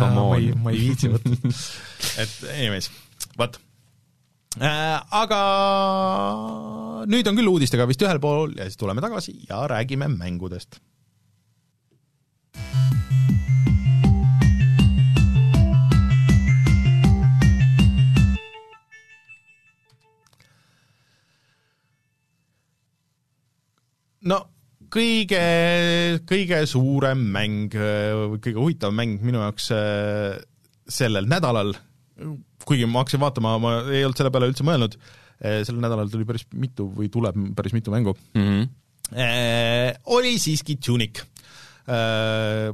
come on. ma ei viitsi võtta. et anyways, vot aga nüüd on küll uudistega vist ühel pool ja siis tuleme tagasi ja räägime mängudest. no kõige, kõige suurem mäng, kõige huvitavam mäng minu jaoks äh, sellel nädalal kuigi ma hakkasin vaatama, ma ei olnud selle peale üldse mõelnud, eh, sellel nädalal tuli päris mitu või tuleb päris mitu mängu mm, -hmm. Eh, oli siiski Tunic eh,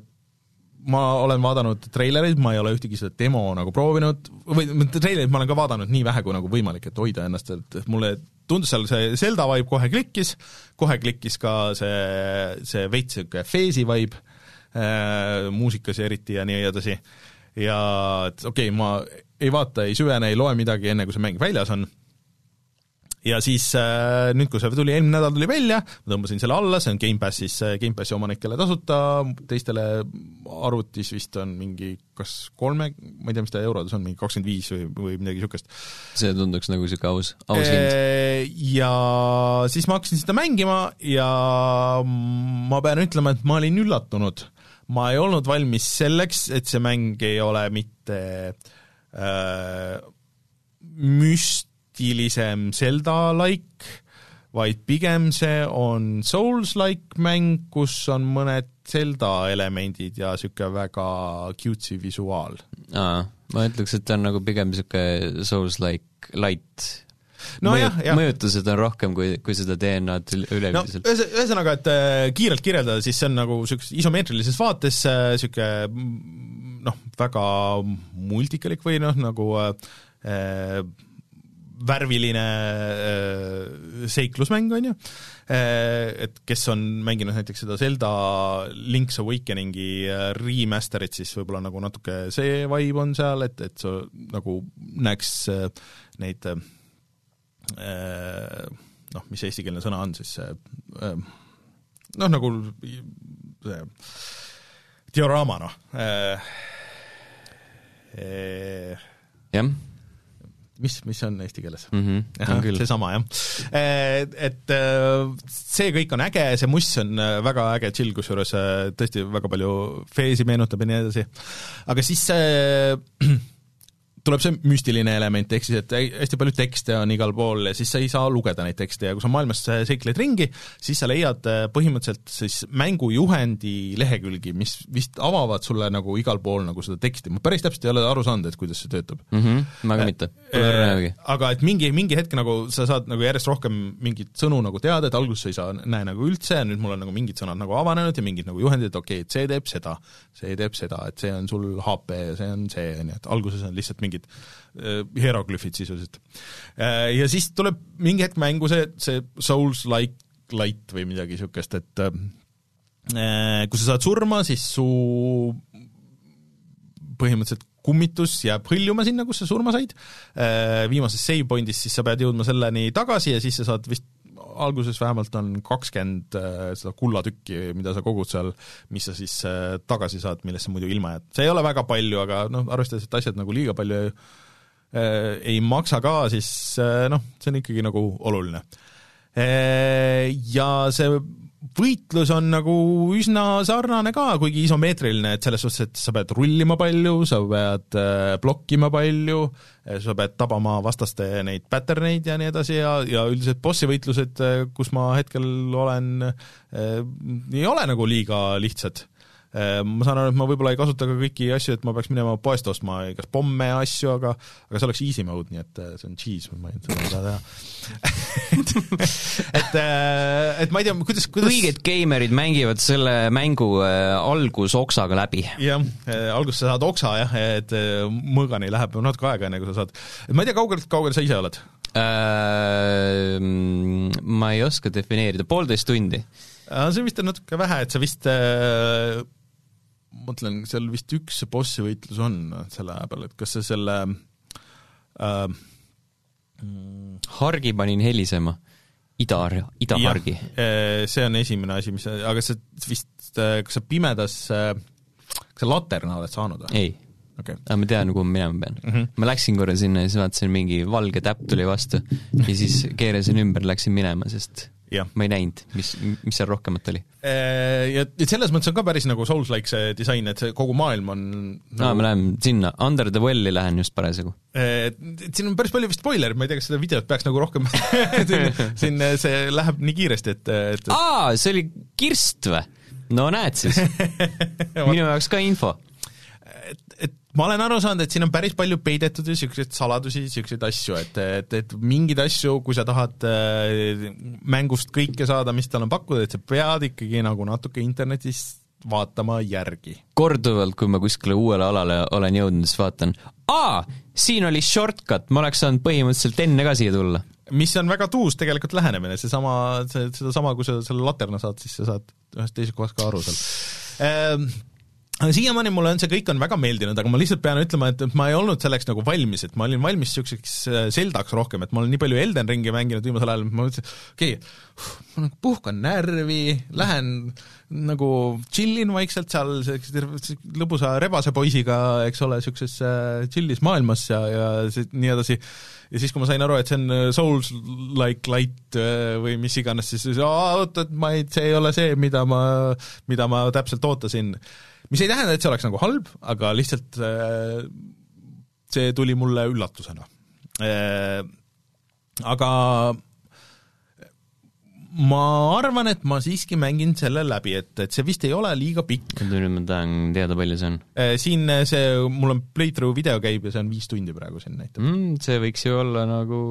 ma olen vaadanud treilereid, ma ei ole ühtegi seda demo nagu proovinud, või treilereid ma olen ka vaadanud nii vähe kui nagu võimalik, et hoida ennast, et mulle tundus seal see Zelda vibe kohe klikkis, kohe klikkis ka see, see veits niisugune Phase'i vibe muusikas ja eriti ja nii edasi. ja et okei okay,, ma ei vaata, ei süvene, ei loe midagi, enne kui see mäng väljas on. ja siis äh, nüüd, kui see tuli, eelmine nädal tuli välja, ma tõmbasin selle alla, see on Gamepassis, Gamepassi omanikele tasuta, teistele arvutis vist on mingi kas kolme, ma ei tea, mis ta eurodes on, mingi kakskümmend viis või, või midagi niisugust. see tunduks nagu niisugune aus, aus hind. Äh, ja siis ma hakkasin seda mängima ja ma pean ütlema, et ma olin üllatunud. ma ei olnud valmis selleks, et see mäng ei ole mitte äh, äh, müstilisem Zelda-like, vaid pigem see on Souls-like mäng, kus on mõned Zelda elemendid ja niisugune väga cutesy visuaal. aa, ma ütleks, et ta on nagu pigem niisugune Souls-like light no jah. mõjutused on rohkem kui, kui seda DNA-d üleüldiselt no,. ühesõnaga, et äh, kiirelt kirjeldada, siis see on nagu niisuguses isomeetrilises vaates niisugune äh, noh, väga multikalik või noh, nagu äh, värviline äh, seiklusmäng, on ju äh,, et kes on mänginud näiteks seda Zelda Link's Awakeningi äh, remaster'it, siis võib-olla nagu natuke see vibe on seal, et, et sa nagu näeks äh, neid äh, noh, mis eestikeelne sõna on siis äh, noh, nagu see dioraama, noh äh, jah mis, mis on eesti keeles mm? -hmm, seesama, jah. Et see kõik on äge, see muss on väga äge chill, kusjuures tõesti väga palju Feesi meenutab ja nii edasi. aga siis see tuleb see müstiline element, ehk siis et hästi palju tekste on igal pool ja siis sa ei saa lugeda neid tekste ja kui sa maailmas seikled ringi, siis sa leiad äh, põhimõtteliselt siis mängujuhendi lehekülgi, mis vist avavad sulle nagu igal pool nagu seda teksti, ma päris täpselt ei ole aru saanud, et kuidas see töötab mm. -hmm, ma ka mitte, pole õrna äh, midagi. aga et mingi, mingi hetk nagu sa saad nagu järjest rohkem mingeid sõnu nagu teada, et alguses sa ei saa, näe nagu üldse ja nüüd mul on nagu mingid sõnad nagu avanenud ja mingid nagu juhendid, et okei okay,, et see teeb seda, see teeb seda, et see on sul HP ja see on see, on ju, et alguses on lihtsalt mingi mingid äh, hieroglüüfid sisuliselt. Äh, ja siis tuleb mingi hetk mängu see, see Souls-like light või midagi niisugust, et äh, kui sa saad surma, siis su põhimõtteliselt kummitus jääb hõljuma sinna, kus sa surma said, viimases save point'is siis sa pead jõudma selleni tagasi ja siis sa saad vist alguses vähemalt on kakskümmend äh, seda kullatükki, mida sa kogud seal, mis sa siis äh, tagasi saad, millest sa muidu ilma jääd. see ei ole väga palju, aga noh, arvestades, et asjad nagu liiga palju ei, äh, ei maksa ka, siis noh, see on ikkagi nagu oluline. Ja see võitlus on nagu üsna sarnane ka, kuigi isomeetriline, et selles suhtes, et sa pead rullima palju, sa pead äh, blokkima palju, sa pead tabama vastaste neid pattern eid ja nii edasi ja, ja üldiselt bossi võitlused, äh, kus ma hetkel olen, äh, ei ole nagu liiga lihtsad. Äh, ma saan aru, et ma võib-olla ei kasuta ka kõiki asju, et ma peaks minema poest ostma kas pomme ja asju, aga aga see oleks easy mode, nii et äh, see on cheese, ma ei seda ei saa teha et, äh, et ma ei tea, kuidas, kuidas õiged geimerid mängivad selle mängu algusoksaga läbi. jah, alguses sa saad oksa jah, et mõõgani läheb natuke aega, enne kui sa saad, et ma ei tea, kaugelt, kaugel sa ise oled? Ma ei oska defineerida, poolteist tundi. see vist on natuke vähe, et sa vist äh, mõtlen, seal vist üks bossi võitlus on selle aja peal, et kas see selle äh, hargi panin helisema, ida, idahargi. Äh, see on esimene asi, mis, aga see vist, äh, kas sa pimedas, äh, kas sa laterna oled saanud või? ei okay.. aga ma tean, kuhu ma minema pean mm. -hmm. ma läksin korra sinna ja siis vaatasin, mingi valge täpp tuli vastu ja siis keerasin ümber, läksin minema, sest. Ma ei näinud, mis, mis seal rohkemat oli. Äh, ja, selles mõttes on ka päris nagu Souls-like see disain, et see kogu maailm on nagu... aa, me läheme sinna, Under the Well'i lähen just parasjagu. Äh, et siin on päris palju vist spoilereid, ma ei tea, kas seda videot peaks nagu rohkem siin, siin see läheb nii kiiresti, et, et aa, see oli Kirst või? no näed siis minu jaoks ka info. Ma olen aru saanud, et siin on päris palju peidetud ja niisuguseid saladusi, niisuguseid asju, et, et, et mingeid asju, kui sa tahad äh, mängust kõike saada, mis tal on pakkuda, et sa pead ikkagi nagu natuke internetis vaatama järgi. korduvalt, kui ma kuskile uuele alale olen jõudnud, siis vaatan, aa, siin oli shortcut, ma oleks saanud põhimõtteliselt enne ka siia tulla. mis on väga tuus tegelikult lähenemine, seesama, see, sedasama, kui sa selle laterna saad, siis sa saad ühest teisest kohast ka aru seal ehm, aga siiamaani mulle on see kõik on väga meeldinud, aga ma lihtsalt pean ütlema, et, ma ei olnud selleks nagu valmis, et ma olin valmis niisuguseks Zeldaks rohkem, et ma olen nii palju Elden Ringi mänginud viimasel ajal, ma mõtlesin, okei okay,, ma nagu puhkan närvi, lähen nagu chillin vaikselt seal sellise lõbusa rebase poisiga, eks ole, niisuguses chillis maailmas ja, ja nii edasi, ja siis, kui ma sain aru, et see on Souls-like light või mis iganes, siis oot, et ma ei, see ei ole see, mida ma, mida ma täpselt ootasin mis ei tähenda, et see oleks nagu halb, aga lihtsalt äh, see tuli mulle üllatusena. Äh, aga ma arvan, et ma siiski mängin selle läbi, et, et see vist ei ole liiga pikk. nüüd ma tahan teada, palju see on. Äh, siin see, mul on playthrough video käib ja see on viis tundi praegu siin näitab mm,. See võiks ju olla nagu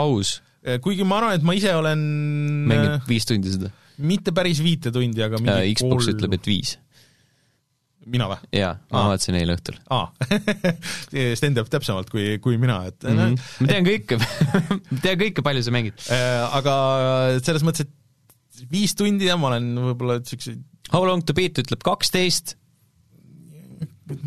aus. kuigi ma arvan, et ma ise olen mängid viis tundi seda? mitte päris viite tundi, aga mingi Xbox pool... ütleb, et viis mina või? jaa, ma vaatasin eile õhtul. aa Sten teab täpsemalt kui, kui mina, et mm -hmm. ma tean kõike ma tean kõike, palju sa mängid äh,. Aga selles mõttes, et viis tundi ja ma olen võib-olla niisuguse How long to beat ütleb kaksteist,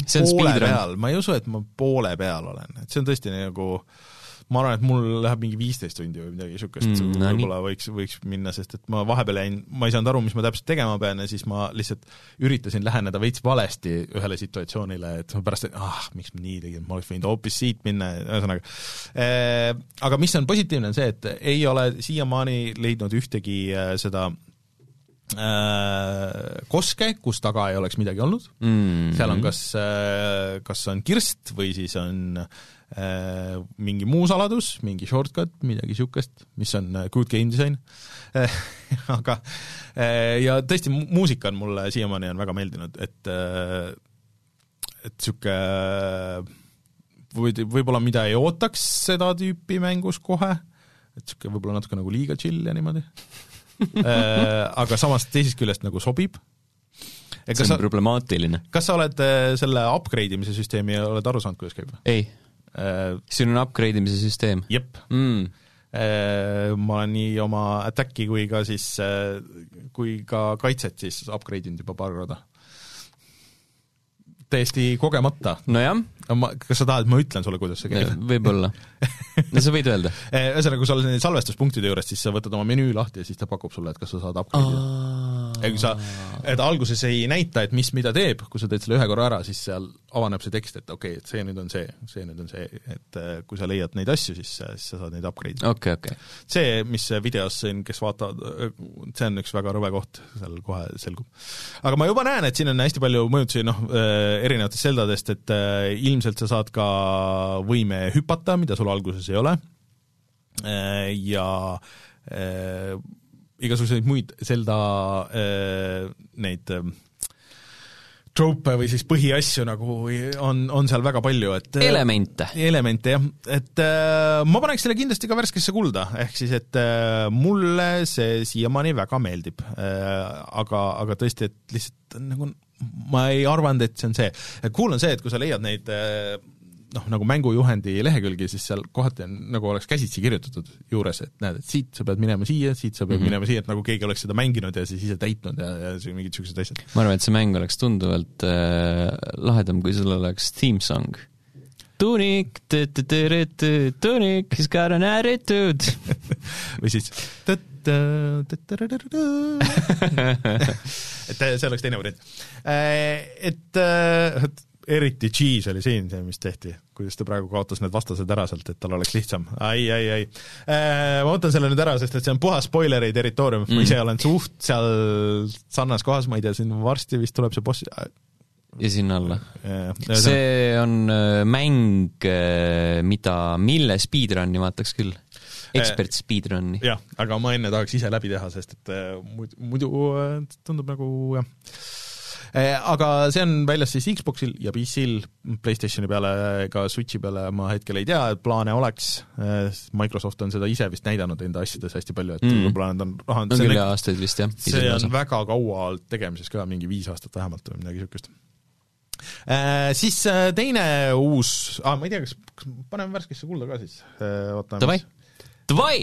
see on speedrun. ma ei usu, et ma poole peal olen, et see on tõesti nagu äh, ma arvan, et mul läheb mingi viisteist tundi või midagi niisugust mm, no, võib-olla võiks, võiks minna, sest et ma vahepeal jäin, ma ei saanud aru, mis ma täpselt tegema pean ja siis ma lihtsalt üritasin läheneda veits valesti ühele situatsioonile, et ma pärast, et ah, miks ma nii tegin, ma oleks võinud hoopis siit minna, ühesõnaga eh,. Aga mis on positiivne, on see, et ei ole siiamaani leidnud ühtegi äh, seda äh, koske, kus taga ei oleks midagi olnud mm, -hmm. seal on kas äh,, kas on kirst või siis on äh, Äh, mingi muu saladus, mingi shortcut, midagi niisugust, mis on äh, good game design aga äh, ja tõesti, muusika on mulle siiamaani on väga meeldinud, et et niisugune või võib-olla mida ei ootaks seda tüüpi mängus kohe, et niisugune võib-olla natuke nagu liiga chill ja niimoodi aga samas teisest küljest nagu sobib see on sa, problemaatiline. kas sa oled selle upgrade imise süsteemi, oled aru saanud, kuidas käib? ei Äh, siin on upgrade imise süsteem? jep mm.. Äh, ma olen nii oma attack'i kui ka siis, äh, kui ka kaitset siis upgrade inud juba paar korda. täiesti kogemata. nojah. ma, kas sa tahad, et ma ütlen sulle, kuidas see käib? võib-olla no sa võid öelda. ühesõnaga, kui sa oled salvestuspunktide juures, siis sa võtad oma menüü lahti ja siis ta pakub sulle, et kas sa saad upgrade'ida. ja kui sa, et alguses ei näita, et mis mida teeb, kui sa teed selle ühe korra ära, siis seal avaneb see tekst, et okei okay,, et see nüüd on see, see nüüd on see, et äh, kui sa leiad neid asju, siis, siis sa saad neid upgrade ida. okei okay,, okei okay.. see, mis videos siin, kes vaatavad, see on üks väga rõve koht, seal kohe selgub. aga ma juba näen, et siin on hästi palju mõjutusi, noh, äh, erinevatest Zeldadest, et äh, ilmselt sa saad ka võime hüpata, mida sul alguses ei ole, ja igasuguseid muid Zelda neid trope või siis põhiasju nagu on, on seal väga palju, et äh, elemente. elemente jah, et äh, ma paneks selle kindlasti ka värskesse kulda, ehk siis et äh, mulle see siiamaani väga meeldib äh,. aga, aga tõesti, et lihtsalt nagu ma ei arvanud, et see on see. Cool on see, et kui sa leiad neid äh, noh, nagu mängujuhendi lehekülgi, siis seal kohati on, nagu oleks käsitsi kirjutatud juures, et näed, et siit sa pead minema siia, siit sa pead mm -hmm. minema siia, et nagu keegi oleks seda mänginud ja siis ise täitnud ja, ja mingid niisugused asjad. ma arvan, et see mäng oleks tunduvalt äh, lahedam, kui sul oleks theme song. Tunik, tunik, he's got an attitude või siis et see oleks teine variant. Äh, et äh, eriti Cheese oli siin see, mis tehti, kuidas ta praegu kaotas need vastased ära sealt, et tal oleks lihtsam ai, ai, ai äh,. ma võtan selle nüüd ära, sest et see on puhas spoileri territoorium mm., ma ise olen suht seal sarnases kohas, ma ei tea, siin varsti vist tuleb see boss ja sinna alla. see on äh, mäng, äh, mida, mille speedrun'i vaataks küll. ekspert speedrun'i. jah, aga ma enne tahaks ise läbi teha, sest et äh, muidu, muidu tundub nagu jah aga see on väljas siis Xboxil ja PC-l, PlayStationi peale ega Switchi peale ma hetkel ei tea, et plaane oleks, eh, Microsoft on seda ise vist näidanud enda asjades hästi palju, et mm. võib-olla nad on on küll aastaid vist jah. see on osa. väga kaua olnud tegemises ka, mingi viis aastat vähemalt või midagi niisugust Äh, siis äh, teine uus ah,, ma ei tea, kas, kas paneme värskesse kulda ka siis äh,, vaatame. Davai, davai,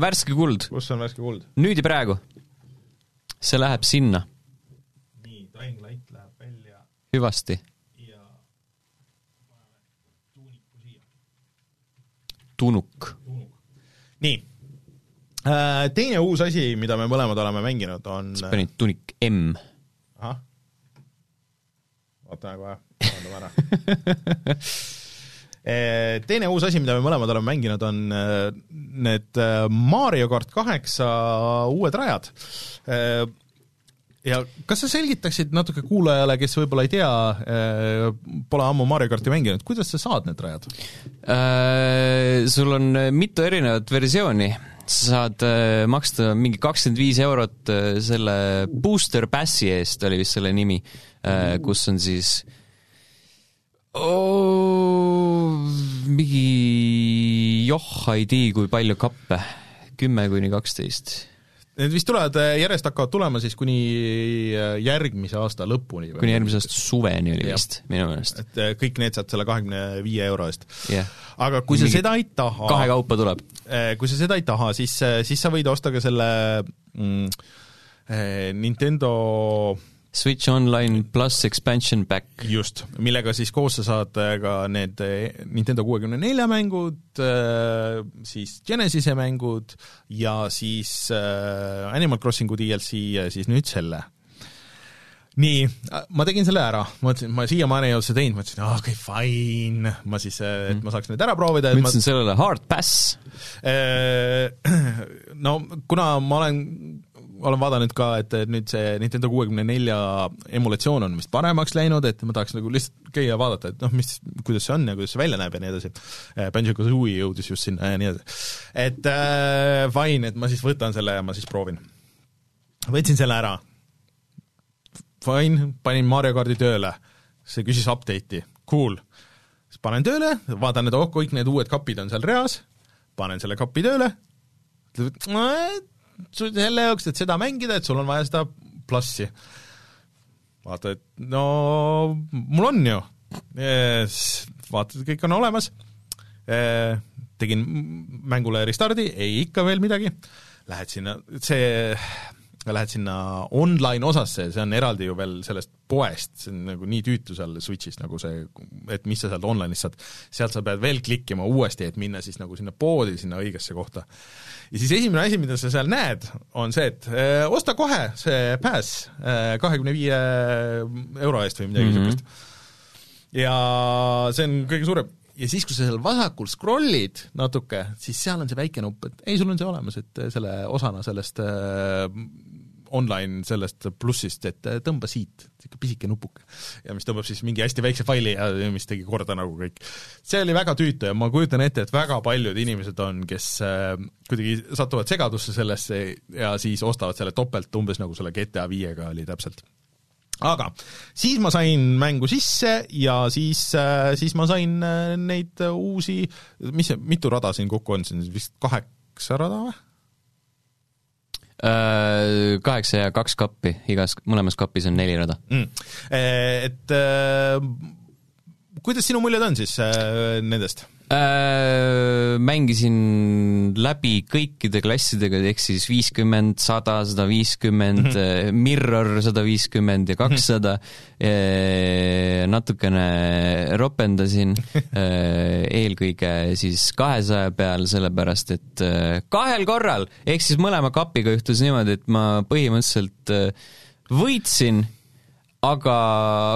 värske kuld. kus on värske kuld? nüüd ja praegu. see läheb sinna Dying Light läheb välja. Hüvasti. Tunuk. nii. Äh, teine uus asi, mida me mõlemad oleme mänginud, on sa panid tunik M. ahah. oota kohe, vaatame ära äh, teine uus asi, mida me mõlemad oleme mänginud, on äh, need Mario kart kaheksa uued rajad ja kas sa selgitaksid natuke kuulajale, kes võib-olla ei tea, äh, pole ammu Mario karti mänginud, kuidas sa saad need rajad? Äh,? Sul on mitu erinevat versiooni, sa saad äh, maksta mingi kakskümmend viis eurot äh, selle booster passi eest, oli vist selle nimi äh,, kus on siis oh, mingi joh ei tea, kui palju kappe, kümme kuni kaksteist Need vist tulevad, äh, järjest hakkavad tulema siis kuni äh, järgmise aasta lõpuni. kuni järgmise aasta suveni oli vist, minu meelest. et äh, kõik need saad selle kahekümne viie euro eest yeah.. aga kui Mingi sa seda ei taha kahekaupa tuleb. kui sa seda ei taha, siis, siis sa võid osta ka selle mm, Nintendo Switch Online pluss expansion pack. just, millega siis koos sa saad äh, ka need äh, Nintendo kuuekümne nelja mängud, äh, siis Genesise mängud ja siis Animal Crossingu DLC ja siis nüüd selle nii, ma tegin selle ära, ma mõtlesin, ma siiamaani ei olnud seda teinud, ma ütlesin, okei okay,, fine, ma siis, et ma saaks need ära proovida. ma ütlesin ma... sellele hard pass. No kuna ma olen olen vaadanud ka, et nüüd see Nintendo kuuekümne nelja emulatsioon on vist paremaks läinud, et ma tahaks nagu lihtsalt käia ja vaadata, et noh, mis, kuidas see on ja kuidas see välja näeb ja nii edasi. Äh, Banjo-Kazooie jõudis just sinna ja nii edasi. et äh, fine, et ma siis võtan selle ja ma siis proovin. võtsin selle ära. Fine, panin Mario kardi tööle. see küsis update'i, cool. siis panen tööle, vaatan, et oh, kõik need uued kapid on seal reas, panen selle kapi tööle, ütleb, selle jaoks, et seda mängida, et sul on vaja seda plussi. vaata, et no mul on ju yes,, vaatad, kõik on olemas e,, tegin mängule restardi, ei ikka veel midagi, lähed sinna, see lähed sinna online osasse, see on eraldi ju veel sellest poest, see on nagu nii tüütu seal Switch'is nagu see, et mis sa sealt online'is saad, sealt sa pead veel klikkima uuesti, et minna siis nagu sinna poodi, sinna õigesse kohta. Ja siis esimene asi, mida sa seal näed, on see, et öö, osta kohe see pass kahekümne viie euro eest või midagi niisugust mm -hmm. ja see on kõige suurem ja siis, kui sa seal vasakul scroll'id natuke, siis seal on see väike nupp, et ei, sul on see olemas, et selle osana sellest äh, online sellest plussist, et tõmba siit, niisugune pisike nupuke. ja mis tõmbab siis mingi hästi väikse faili ja mis tegi korda nagu kõik. see oli väga tüütu ja ma kujutan ette, et väga paljud inimesed on, kes äh, kuidagi satuvad segadusse sellesse ja siis ostavad selle topelt, umbes nagu selle GTA viiega oli täpselt aga siis ma sain mängu sisse ja siis, siis ma sain äh, neid uusi, mis see, mitu rada siin kokku on, on vist kaheksa rada või? Äh, kaheksa ja kaks kappi, igas, mõlemas kapis on neli rada mm.. Et äh, kuidas sinu muljed on siis nendest? Äh, mängisin läbi kõikide klassidega, ehk siis viiskümmend, sada, sada viiskümmend, mhm. äh, Mirror sada viiskümmend ja kakssada, äh, natukene ropendasin, eelkõige siis kahesaja peal, sellepärast et kahel korral, ehk siis mõlema kapiga juhtus niimoodi, et ma põhimõtteliselt võitsin aga,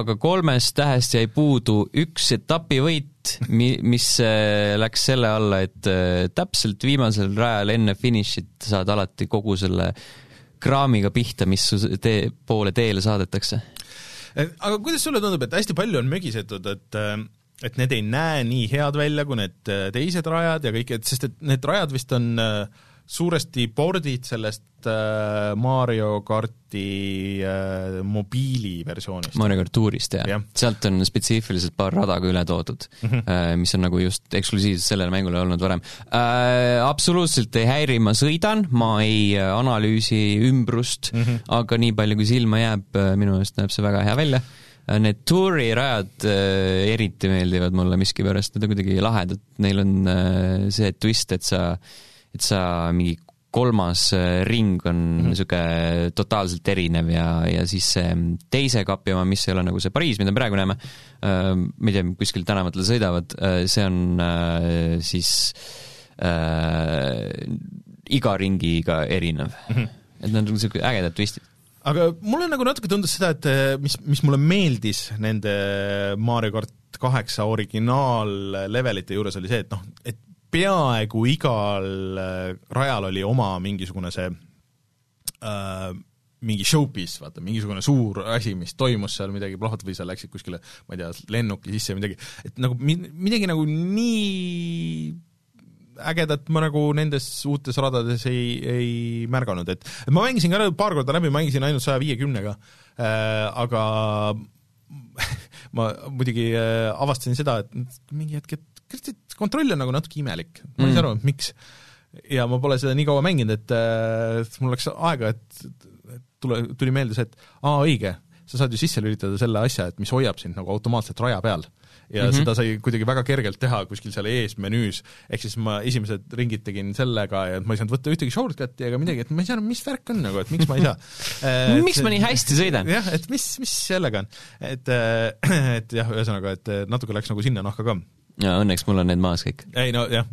aga kolmest tähest jäi puudu üks etapivõit, mi-, mis äh, läks selle alla, et äh, täpselt viimasel rajal enne finišit saad alati kogu selle kraamiga pihta, mis su tee, poole teele saadetakse. aga kuidas sulle tundub, et hästi palju on mögisetud, et äh, et need ei näe nii head välja kui need teised rajad ja kõik, et sest et need rajad vist on äh, suuresti pordid sellest äh, Mario karti äh, mobiiliversioonist. Mario kart Tourist, jah ja.. sealt on spetsiifiliselt paar rada ka üle toodud mm, -hmm. äh, mis on nagu just eksklusiivselt sellele mängule olnud varem äh,. Absoluutselt ei häiri, ma sõidan, ma ei äh, analüüsi ümbrust mm, -hmm. aga nii palju, kui silma jääb, äh, minu meelest näeb see väga hea välja äh, Need tuurirajad äh, eriti meeldivad mulle miskipärast, need on kuidagi lahedad, neil on äh, see twist, et sa äh, et sa mingi kolmas äh, ring on niisugune mm -hmm. totaalselt erinev ja, ja siis see teise kapi oma, mis ei ole nagu see Pariis, mida me praegu näeme äh,, ma ei tea, kuskil tänavatel sõidavad äh,, see on äh, siis äh, iga ringiga erinev mm. -hmm. et need on niisugused ägedad twistid aga mulle nagu natuke tundus seda, et äh, mis, mis mulle meeldis nende Mario kart kaheksa originaallevelite juures oli see, et noh, et peaaegu igal äh, rajal oli oma mingisugune see äh, mingi showpiece, vaata, mingisugune suur asi, mis toimus seal, midagi plahvatab või sa läksid kuskile, ma ei tea, lennuki sisse või midagi, et nagu midagi nagu nii ägedat ma nagu nendes uutes radades ei, ei märganud, et ma mängisin ka paar korda läbi, mängisin ainult saja viiekümnega äh,, aga ma muidugi äh, avastasin seda, et mingi hetk, et kontroll on nagu natuke imelik, ma ei mm. saa aru, miks. ja ma pole seda nii kaua mänginud, et äh, mul läks aega, et, tule, tuli meelde see, et aa, õige, sa saad ju sisse lülitada selle asja, et mis hoiab sind nagu automaatselt raja peal ja mm -hmm. seda sai kuidagi väga kergelt teha kuskil seal ees menüüs, ehk siis ma esimesed ringid tegin sellega ja ma ei saanud võtta ühtegi shortcut'i ega midagi, et ma ei saa aru, mis värk on nagu, et miks ma ei saa et, miks ma nii hästi sõidan? jah, et mis, mis sellega on. et, äh, et jah, ühesõnaga, et natuke läks nagu sinna nahka ka ja õnneks mul on need maas kõik. ei no jah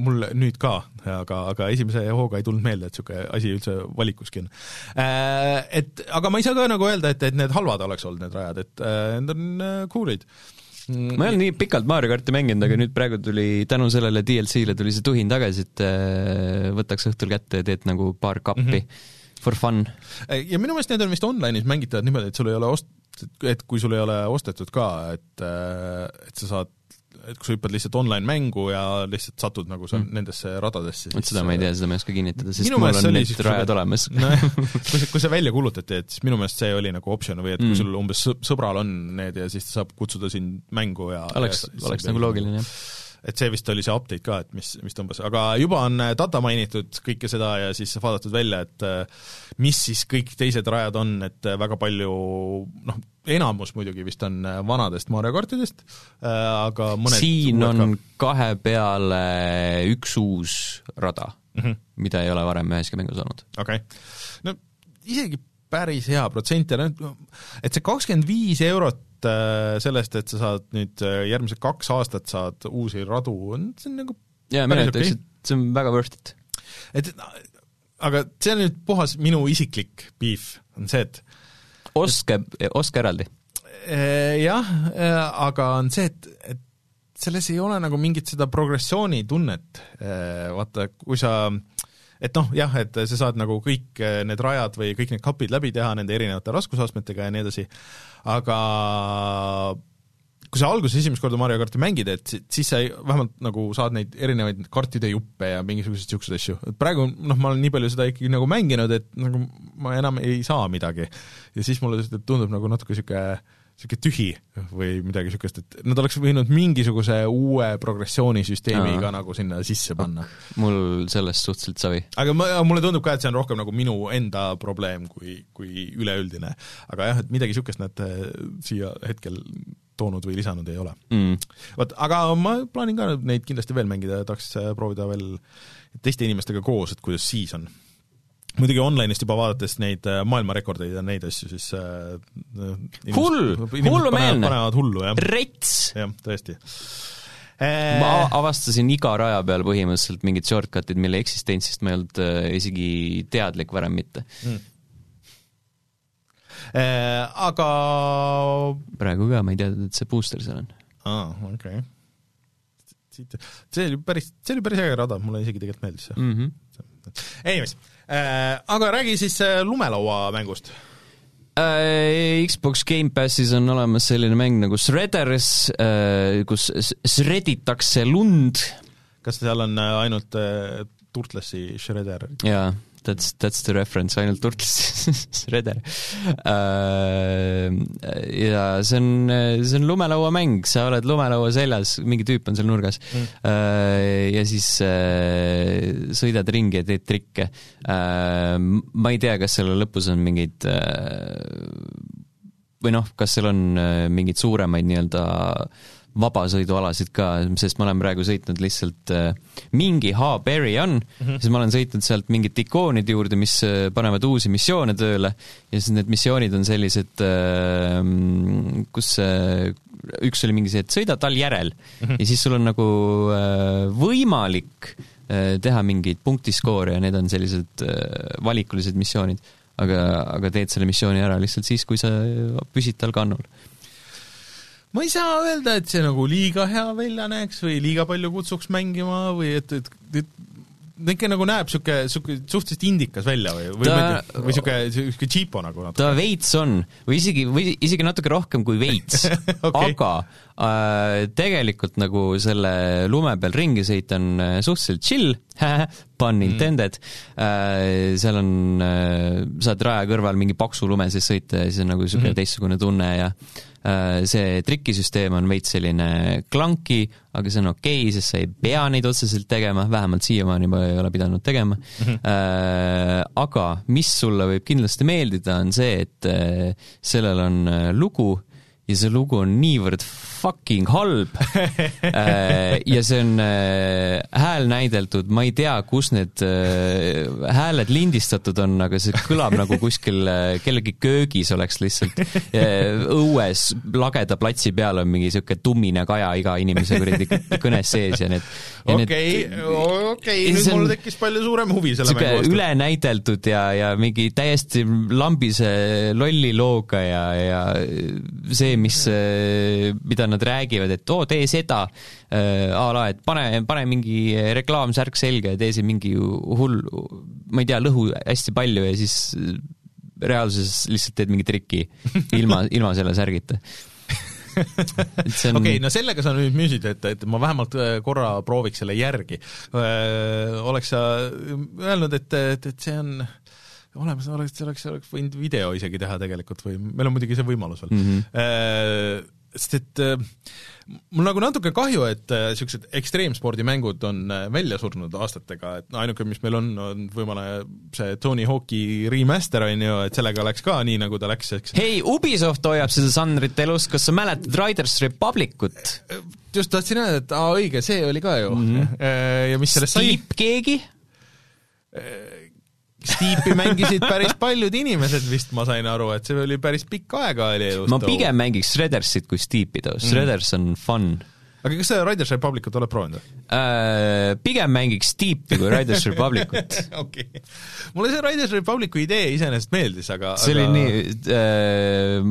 mul nüüd ka, aga, aga esimese hooga ei tulnud meelde, et niisugune asi üldse valikuski on äh,. Et aga ma ei saa ka nagu öelda, et, et need halvad oleks olnud, need rajad, et äh, need on äh, cool'id ma ei ole nii pikalt Mario karti mänginud, aga nüüd praegu tuli tänu sellele DLC-le tuli see tuhin tagasi, et võtaks õhtul kätte ja teed nagu paar kappi mm. -hmm for fun. ja minu meelest need on vist online'is mängitavad niimoodi, et sul ei ole ost-, et kui sul ei ole ostetud ka, et, et sa saad et kui sa hüppad lihtsalt online-mängu ja lihtsalt satud nagu seal mm. nendesse radadesse vot seda ma ei tea, seda ma ei oska kinnitada, sest mul on need rajad olemas nojah, kui see, kui see välja kuulutati, et siis minu meelest see oli nagu optsioon või et mm. kui sul umbes sõbral on need ja siis ta saab kutsuda sind mängu ja oleks, oleks nagu loogiline, jah et see vist oli see update ka, et mis, mis tõmbas, aga juba on äh, data mainitud kõike seda ja siis vaadatud välja, et äh, mis siis kõik teised rajad on, et äh, väga palju noh, enamus muidugi vist on vanadest Mario kartidest, aga mõned siin on ka... kahe peale üks uus rada mm, -hmm. mida ei ole varem üheski mängus olnud. okei okay., no isegi päris hea protsent ja noh, et see kakskümmend viis eurot äh, sellest, et sa saad nüüd äh, järgmised kaks aastat saad uusi radu, on, see on nagu jaa, mina ütleks et see on väga worth it. et aga see on nüüd puhas minu isiklik beef, on see, et oska, oska eraldi. Äh, jah, aga on see, et, et selles ei ole nagu mingit seda progressioonitunnet, vaata, kui sa äh, et noh, jah, et sa saad nagu kõik eh, need rajad või kõik need kapid läbi teha nende erinevate raskusastmetega ja nii edasi, aga kui sa alguses esimest korda Mario karti mängid, et siis sa ei, vähemalt nagu saad neid erinevaid kartide juppe ja mingisuguseid niisuguseid asju. et praegu noh, ma olen nii palju seda ikkagi nagu mänginud, et nagu ma enam ei saa midagi. ja siis mulle tundub nagu natuke niisugune niisugune tühi või midagi niisugust, et nad oleks võinud mingisuguse uue progressioonisüsteemi ka nagu sinna sisse panna. mul sellest suhteliselt savi. aga ma, mulle tundub ka, et see on rohkem nagu minu enda probleem kui, kui üleüldine. aga jah, et midagi niisugust nad äh, siia hetkel toonud või lisanud ei ole mm.. vot, aga ma plaanin ka neid kindlasti veel mängida ja tahaks äh, proovida veel teiste inimestega koos, et kuidas siis on muidugi online'ist juba vaadates neid äh, maailmarekordeid ja neid asju, siis äh, hull, hullumeelne, panevad hullu, jah. rets! jah, tõesti äh, ma avastasin iga raja peal põhimõtteliselt mingid shortcut'id, mille eksistentsist ma ei olnud äh, isegi teadlik varem mitte mm.. Äh, aga praegu ka, ma ei teadnud, et see booster seal on. aa, okei okay. Siit, see oli päris, see oli päris äge rada, mulle isegi tegelikult meeldis see mm. -hmm. Anyways Äh, aga räägi siis äh, lumelauamängust äh, Xbox Gamepassis on olemas selline mäng nagu Shredders, kus shredditakse lund. kas seal on ainult Turtlesi Shredder? jaa that's, that's the reference, ainult Turtlis Shredder uh,. ja see on, see on lumelauamäng, sa oled lumelaua seljas, mingi tüüp on seal nurgas mm. uh,. ja siis uh, sõidad ringi ja teed trikke uh,. ma ei tea, kas selle lõpus on mingeid uh, või noh, kas seal on mingeid suuremaid nii-öelda uh, vabasõidualasid ka, sest ma olen praegu sõitnud lihtsalt äh, mingi H-Berry on mm, -hmm. siis ma olen sõitnud sealt mingite ikoonide juurde, mis äh, panevad uusi missioone tööle ja siis need missioonid on sellised äh,, kus üks oli mingi see, et sõida tal järel mm -hmm. ja siis sul on nagu võimalik teha mingeid punktiskoore ja need on sellised valikulised missioonid. aga, aga teed selle missiooni ära lihtsalt siis, kui sa püsid tal kannul ma ei saa öelda, et see nagu liiga hea välja näeks või liiga palju kutsuks mängima või et, et, et ta ikka nagu näeb niisugune, niisugune suhteliselt indikas välja või, või ta, või niisugune, niisugune cheapo nagu natuke. ta veits on või isegi, või isegi natuke rohkem kui veits okay. aga äh, tegelikult nagu selle lume peal ringi sõita on äh, suhteliselt chill pun mm. intended mm., seal on äh,, saad raja kõrval mingi paksu lume sees sõita ja siis on nagu niisugune mm. teistsugune tunne ja see trikisüsteem on veits selline clunky, aga see on okei okay,, sest sa ei pea neid otseselt tegema, vähemalt siiamaani ma ei ole pidanud tegema mm. -hmm. Äh, aga mis sulle võib kindlasti meeldida, on see, et äh, sellel on äh, lugu ja see lugu on niivõrd fucking halb äh, ja see on äh, hääl näideldud, ma ei tea, kus need äh, hääled lindistatud on, aga see kõlab nagu kuskil kellegi köögis oleks lihtsalt õues lageda platsi peal on mingi sihuke tummine kaja iga inimese kuradi kõnes sees ja need okei, okei, nüüd mul tekkis palju suurem huvi selle mängu vastu. ülenäideldud ja, ja mingi täiesti lambise lolli looga ja, ja see, mis, mida nad räägivad, et oo, tee seda äh,, a la, et pane, pane mingi reklaamsärk selga ja tee siin mingi hull, ma ei tea, lõhu hästi palju ja siis reaalsuses lihtsalt teed mingi triki ilma, ilma selle särgita okei on... okay,, no sellega sa nüüd müüsid, et, et ma vähemalt äh, korra prooviks selle järgi. Oleks sa öelnud, et, et, et see on olemas, oleks, oleks, oleks võinud video isegi teha tegelikult või meil on muidugi see võimalus veel mm. -hmm sest et äh, mul nagu natuke kahju, et niisugused äh, ekstreemspordimängud on välja surnud aastatega, et ainuke, mis meil on, on võimalik see Tony Hawk'i remaster, on ju, et sellega läks ka nii, nagu ta läks, eks. hei, Ubisoft hoiab seda žanrit elus, kas sa mäletad Riders Republicut? just tahtsin öelda, et aa, õige, see oli ka ju mm. -hmm. ja mis sellest sai? keegi? Steepi mängisid päris paljud inimesed vist, ma sain aru, et see oli päris pikka aega oli elus. ma pigem mängiks Shreddersit kui Steepi too, Shredders on fun aga kas sa Riders Republicut oled proovinud või äh,? Pigem mängiks Steepi kui Riders Republicut okei okay., mulle see Riders Republicu idee iseenesest meeldis, aga see aga... oli nii äh,,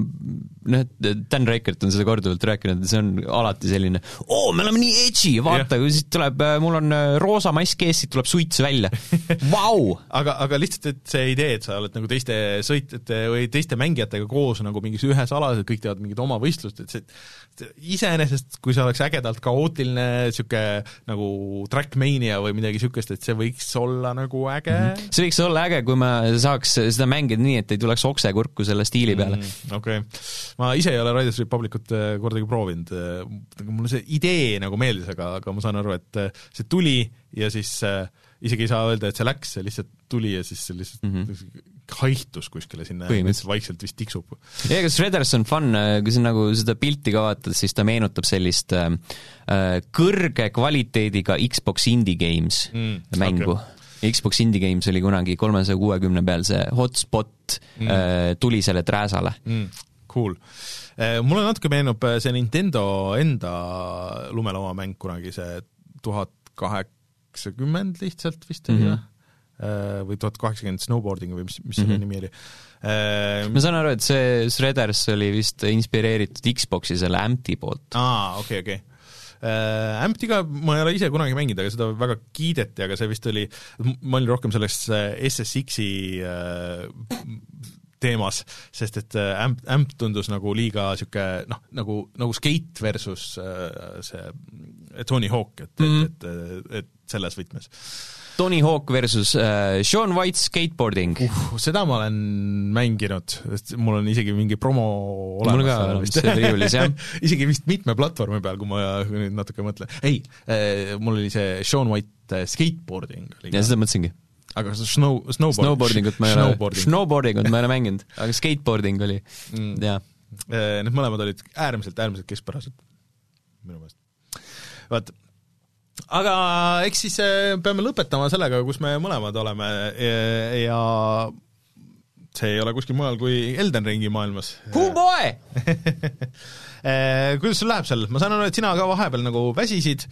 noh, Dan Reichert on seda korduvalt rääkinud, see on alati selline oo, me oleme nii edgy, vaata, siis tuleb, mul on äh, roosa mask ees, siit tuleb suits välja Vau! aga, aga lihtsalt, et see idee, et sa oled nagu teiste sõitjate või teiste mängijatega koos nagu mingis ühes alas, et kõik teevad mingit oma võistlust, et see iseenesest, kui see oleks ägedalt kaootiline niisugune nagu Trackmania või midagi niisugust, et see võiks olla nagu äge mm. -hmm. see võiks olla äge, kui ma saaks seda mängida nii, et ei tuleks okse kurku selle stiili peale mm,. okei okay ma ise ei ole Riders Republicut äh, kordagi proovinud, äh, mulle see idee nagu meeldis, aga, aga ma saan aru, et äh, see tuli ja siis äh, isegi ei saa öelda, et see läks, see lihtsalt tuli ja siis see lihtsalt mm -hmm. Haihtus kuskile sinna ja vaikselt vist tiksub. ja ega Shredders on fun, kui sa nagu seda pilti ka vaatad, siis ta meenutab sellist äh, kõrge kvaliteediga Xbox Indie Games mm, mängu okay Xbox Indie Games oli kunagi kolmesaja kuuekümne peal see hotspot mm. äh, tulisele trääsale mm cool. Eh, mulle natuke meenub see Nintendo enda lumelauamäng kunagi, see tuhat kaheksakümmend lihtsalt vist oli mm -hmm.? või tuhat kaheksakümmend snowboarding või mis, mis selle mm -hmm. nimi oli? ma saan aru, et see Shredders oli vist inspireeritud Xbox'i selle Ampti poolt. aa, okei okay,, okei okay äh,. Amptiga ma ei ole ise kunagi mänginud, aga seda väga kiideti, aga see vist oli, ma olin rohkem selles SSX-i äh, teemas, sest et äh, ämp, ämp tundus nagu liiga niisugune noh, nagu, nagu skate versus äh, see Tony Hawk, et mm, -hmm. et, et, et selles võtmes. Tony Hawk versus äh, Sean White skateboarding uh,. seda ma olen mänginud, mul on isegi mingi promo olemas. mul ka olemas seal riiulis, jah isegi vist mitme platvormi peal, kui ma nüüd natuke mõtlen. ei äh,, mul oli see Sean White äh, skateboarding. ja seda mõtlesingi aga snow, snowboard, snowboarding ut ma ei ole, snowboarding ut ma ei ole mänginud, aga skateboarding oli mm., jaa. Äh, need mõlemad olid äärmiselt, äärmiselt keskpärased minu meelest. vaat, aga eks siis äh, peame lõpetama sellega, kus me mõlemad oleme ja see ei ole kuskil mujal kui Elden Ringi maailmas. Boy! Äh, kuidas sul läheb seal, ma saan aru, et sina ka vahepeal nagu väsisid,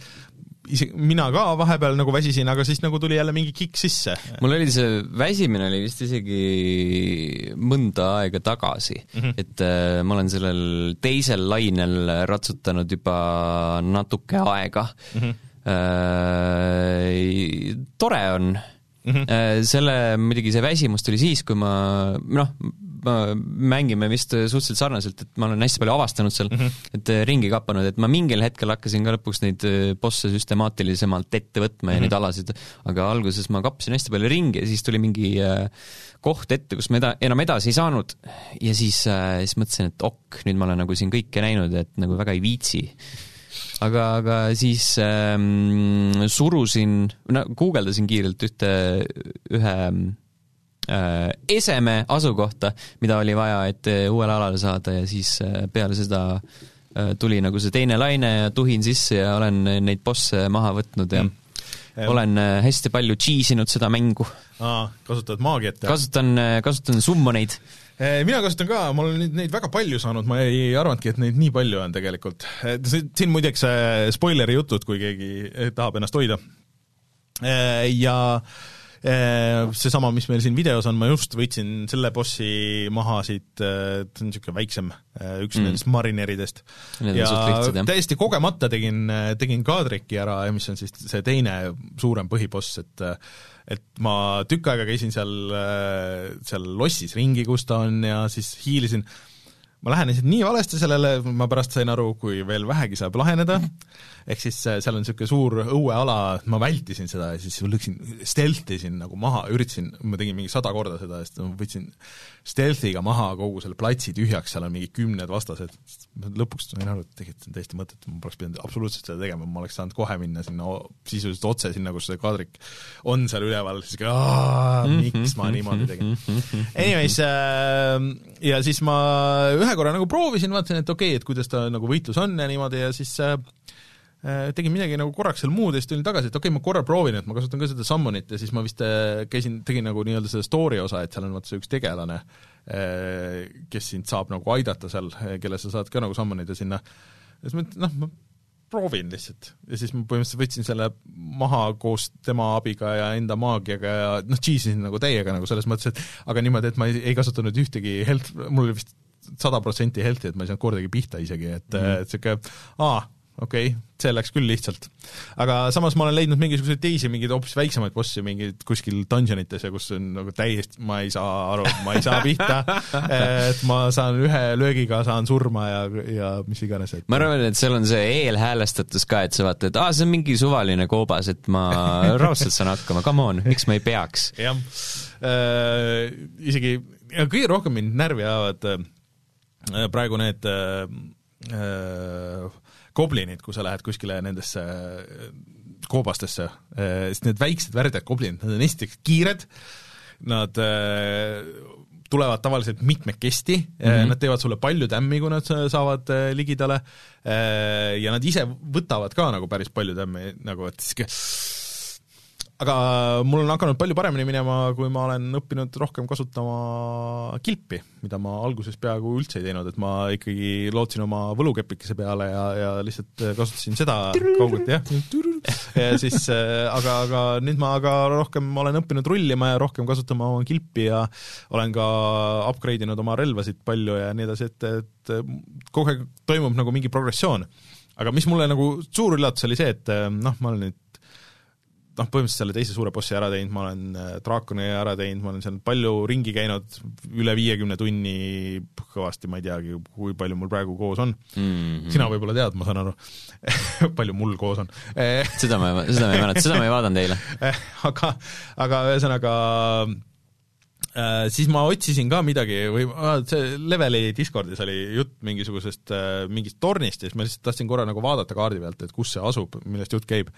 isegi mina ka vahepeal nagu väsisin, aga siis nagu tuli jälle mingi kikk sisse. mul oli see väsimine oli vist isegi mõnda aega tagasi mm, -hmm. et äh, ma olen sellel teisel lainel ratsutanud juba natuke aega mm. -hmm. Äh, tore on mm. -hmm. Selle, muidugi see väsimus tuli siis, kui ma noh, mängime vist suhteliselt sarnaselt, et ma olen hästi palju avastanud seal mm, -hmm. et äh, ringi kapanud, et ma mingil hetkel hakkasin ka lõpuks neid bosse süstemaatilisemalt ette võtma ja mm -hmm. neid alasid, aga alguses ma kappasin hästi palju ringi ja siis tuli mingi koht ette, kus ma eda-, enam edasi ei saanud ja siis, siis mõtlesin, et ok, nüüd ma olen nagu siin kõike näinud, et nagu väga ei viitsi aga, aga siis ähm, surusin, no guugeldasin kiirelt ühte, ühe Äh, eseme asukohta, mida oli vaja, et äh, uuele alale saada ja siis äh, peale seda tuli nagu see teine laine ja tuhin sisse ja olen neid bosse maha võtnud ja mm. olen hästi palju cheese inud seda mängu. kasutad maagiat? kasutan, kasutan summoneid mina kasutan ka, ma olen neid, neid väga palju saanud, ma ei arvanudki, et neid nii palju on tegelikult. siin muideks spoileri jutud, kui keegi tahab ennast hoida. Ja äh, Äh, seesama, mis meil siin videos on, ma just võtsin selle bossi maha siit, äh, see on niisugune väiksem, äh, üks mm. nendest marineridest. ja täiesti kogemata tegin, tegin kaadriki ära, mis on siis see teine suurem põhiboss, et et ma tükk aega käisin seal, seal lossis ringi, kus ta on, ja siis hiilisin. Ma lähenesin nii valesti sellele, ma pärast sain aru, kui veel vähegi saab laheneda, ehk siis äh, seal on niisugune suur õueala, ma vältisin seda ja siis lõksin, stealth isin nagu maha, üritasin, ma tegin mingi sada korda seda, sest ma võtsin stealth'iga maha kogu selle platsi tühjaks, seal on mingi kümned vastased, lõpuks sain aru, et tegelikult see on täiesti mõttetu, ma poleks pidanud absoluutselt seda tegema, ma oleks saanud kohe minna sinna sisuliselt otse sinna, kus see kaadrik on seal üleval, siis miks ma niimoodi tegin. Anyways äh,, ja siis ma ühe korra nagu proovisin, vaatasin, et okei okay,, et kuidas ta nagu võitlus on ja niimoodi ja siis äh, tegin midagi nagu korraks seal muud ja siis tulin tagasi, et okei okay,, ma korra proovin, et ma kasutan ka seda summon'it ja siis ma vist äh, käisin, tegin nagu nii-öelda seda story osa, et seal on vaata see üks tegelane, kes sind saab nagu aidata seal, kelle sa saad ka nagu summon ida sinna. ja siis ma, noh, ma proovin lihtsalt. ja siis ma põhimõtteliselt võtsin selle maha koos tema abiga ja enda maagiaga ja noh, cheese isin nagu täiega nagu selles mõttes, et aga niimoodi, et ma ei, ei kasutanud ühtegi health, mul oli vist sada protsenti health'i, et ma ei saanud kordagi pihta isegi, et mm -hmm. et niisugune aa, okei okay,, see läks küll lihtsalt. aga samas ma olen leidnud mingisuguseid teisi, mingeid hoopis väiksemaid bosse mingeid kuskil dungeonites ja kus on nagu täiesti, ma ei saa aru, ma ei saa pihta et ma saan ühe löögiga, saan surma ja, ja mis iganes, et ma arvan, et seal on see eelhäälestatus ka, et sa vaatad, aa, see on mingi suvaline koobas, et ma raudselt saan hakkama, come on, miks ma ei peaks? jah äh,, isegi, ja kõige rohkem mind närvi ajavad äh, praegu need äh, äh goblinid, kui sa lähed kuskile nendesse äh, koobastesse, äh, sest need väiksed värdjad goblinid, nad on esiteks kiired, nad äh, tulevad tavaliselt mitmekesti mm, -hmm. nad teevad sulle palju tämmi, kui nad saavad ligidale, ja nad ise võtavad ka nagu päris palju tämmi, nagu et sihuke aga mul on hakanud palju paremini minema, kui ma olen õppinud rohkem kasutama kilpi, mida ma alguses peaaegu üldse ei teinud, et ma ikkagi lootsin oma võlukepikese peale ja, ja lihtsalt kasutasin seda kaugelt, jah. ja siis, äh, aga, aga nüüd ma aga rohkem olen õppinud rullima ja rohkem kasutama oma kilpi ja olen ka upgrade inud oma relvasid palju ja nii edasi, et, et kogu aeg toimub nagu mingi progressioon. aga mis mulle nagu suur üllatus oli see, et noh, ma olen nüüd noh, põhimõtteliselt selle teise suure bossi ära teinud, ma olen äh, draakoni ära teinud, ma olen seal palju ringi käinud, üle viiekümne tunni kõvasti, ma ei teagi, kui palju mul praegu koos on mm. -hmm. sina võib-olla tead, ma saan aru palju mul koos on seda ma, seda ma ei mäleta, seda ma ei vaadanud eile aga, aga ühesõnaga äh, siis ma otsisin ka midagi või see Leveli Discordis oli jutt mingisugusest äh, mingist tornist ja siis ma lihtsalt tahtsin korra nagu vaadata kaardi pealt, et kus see asub, millest jutt käib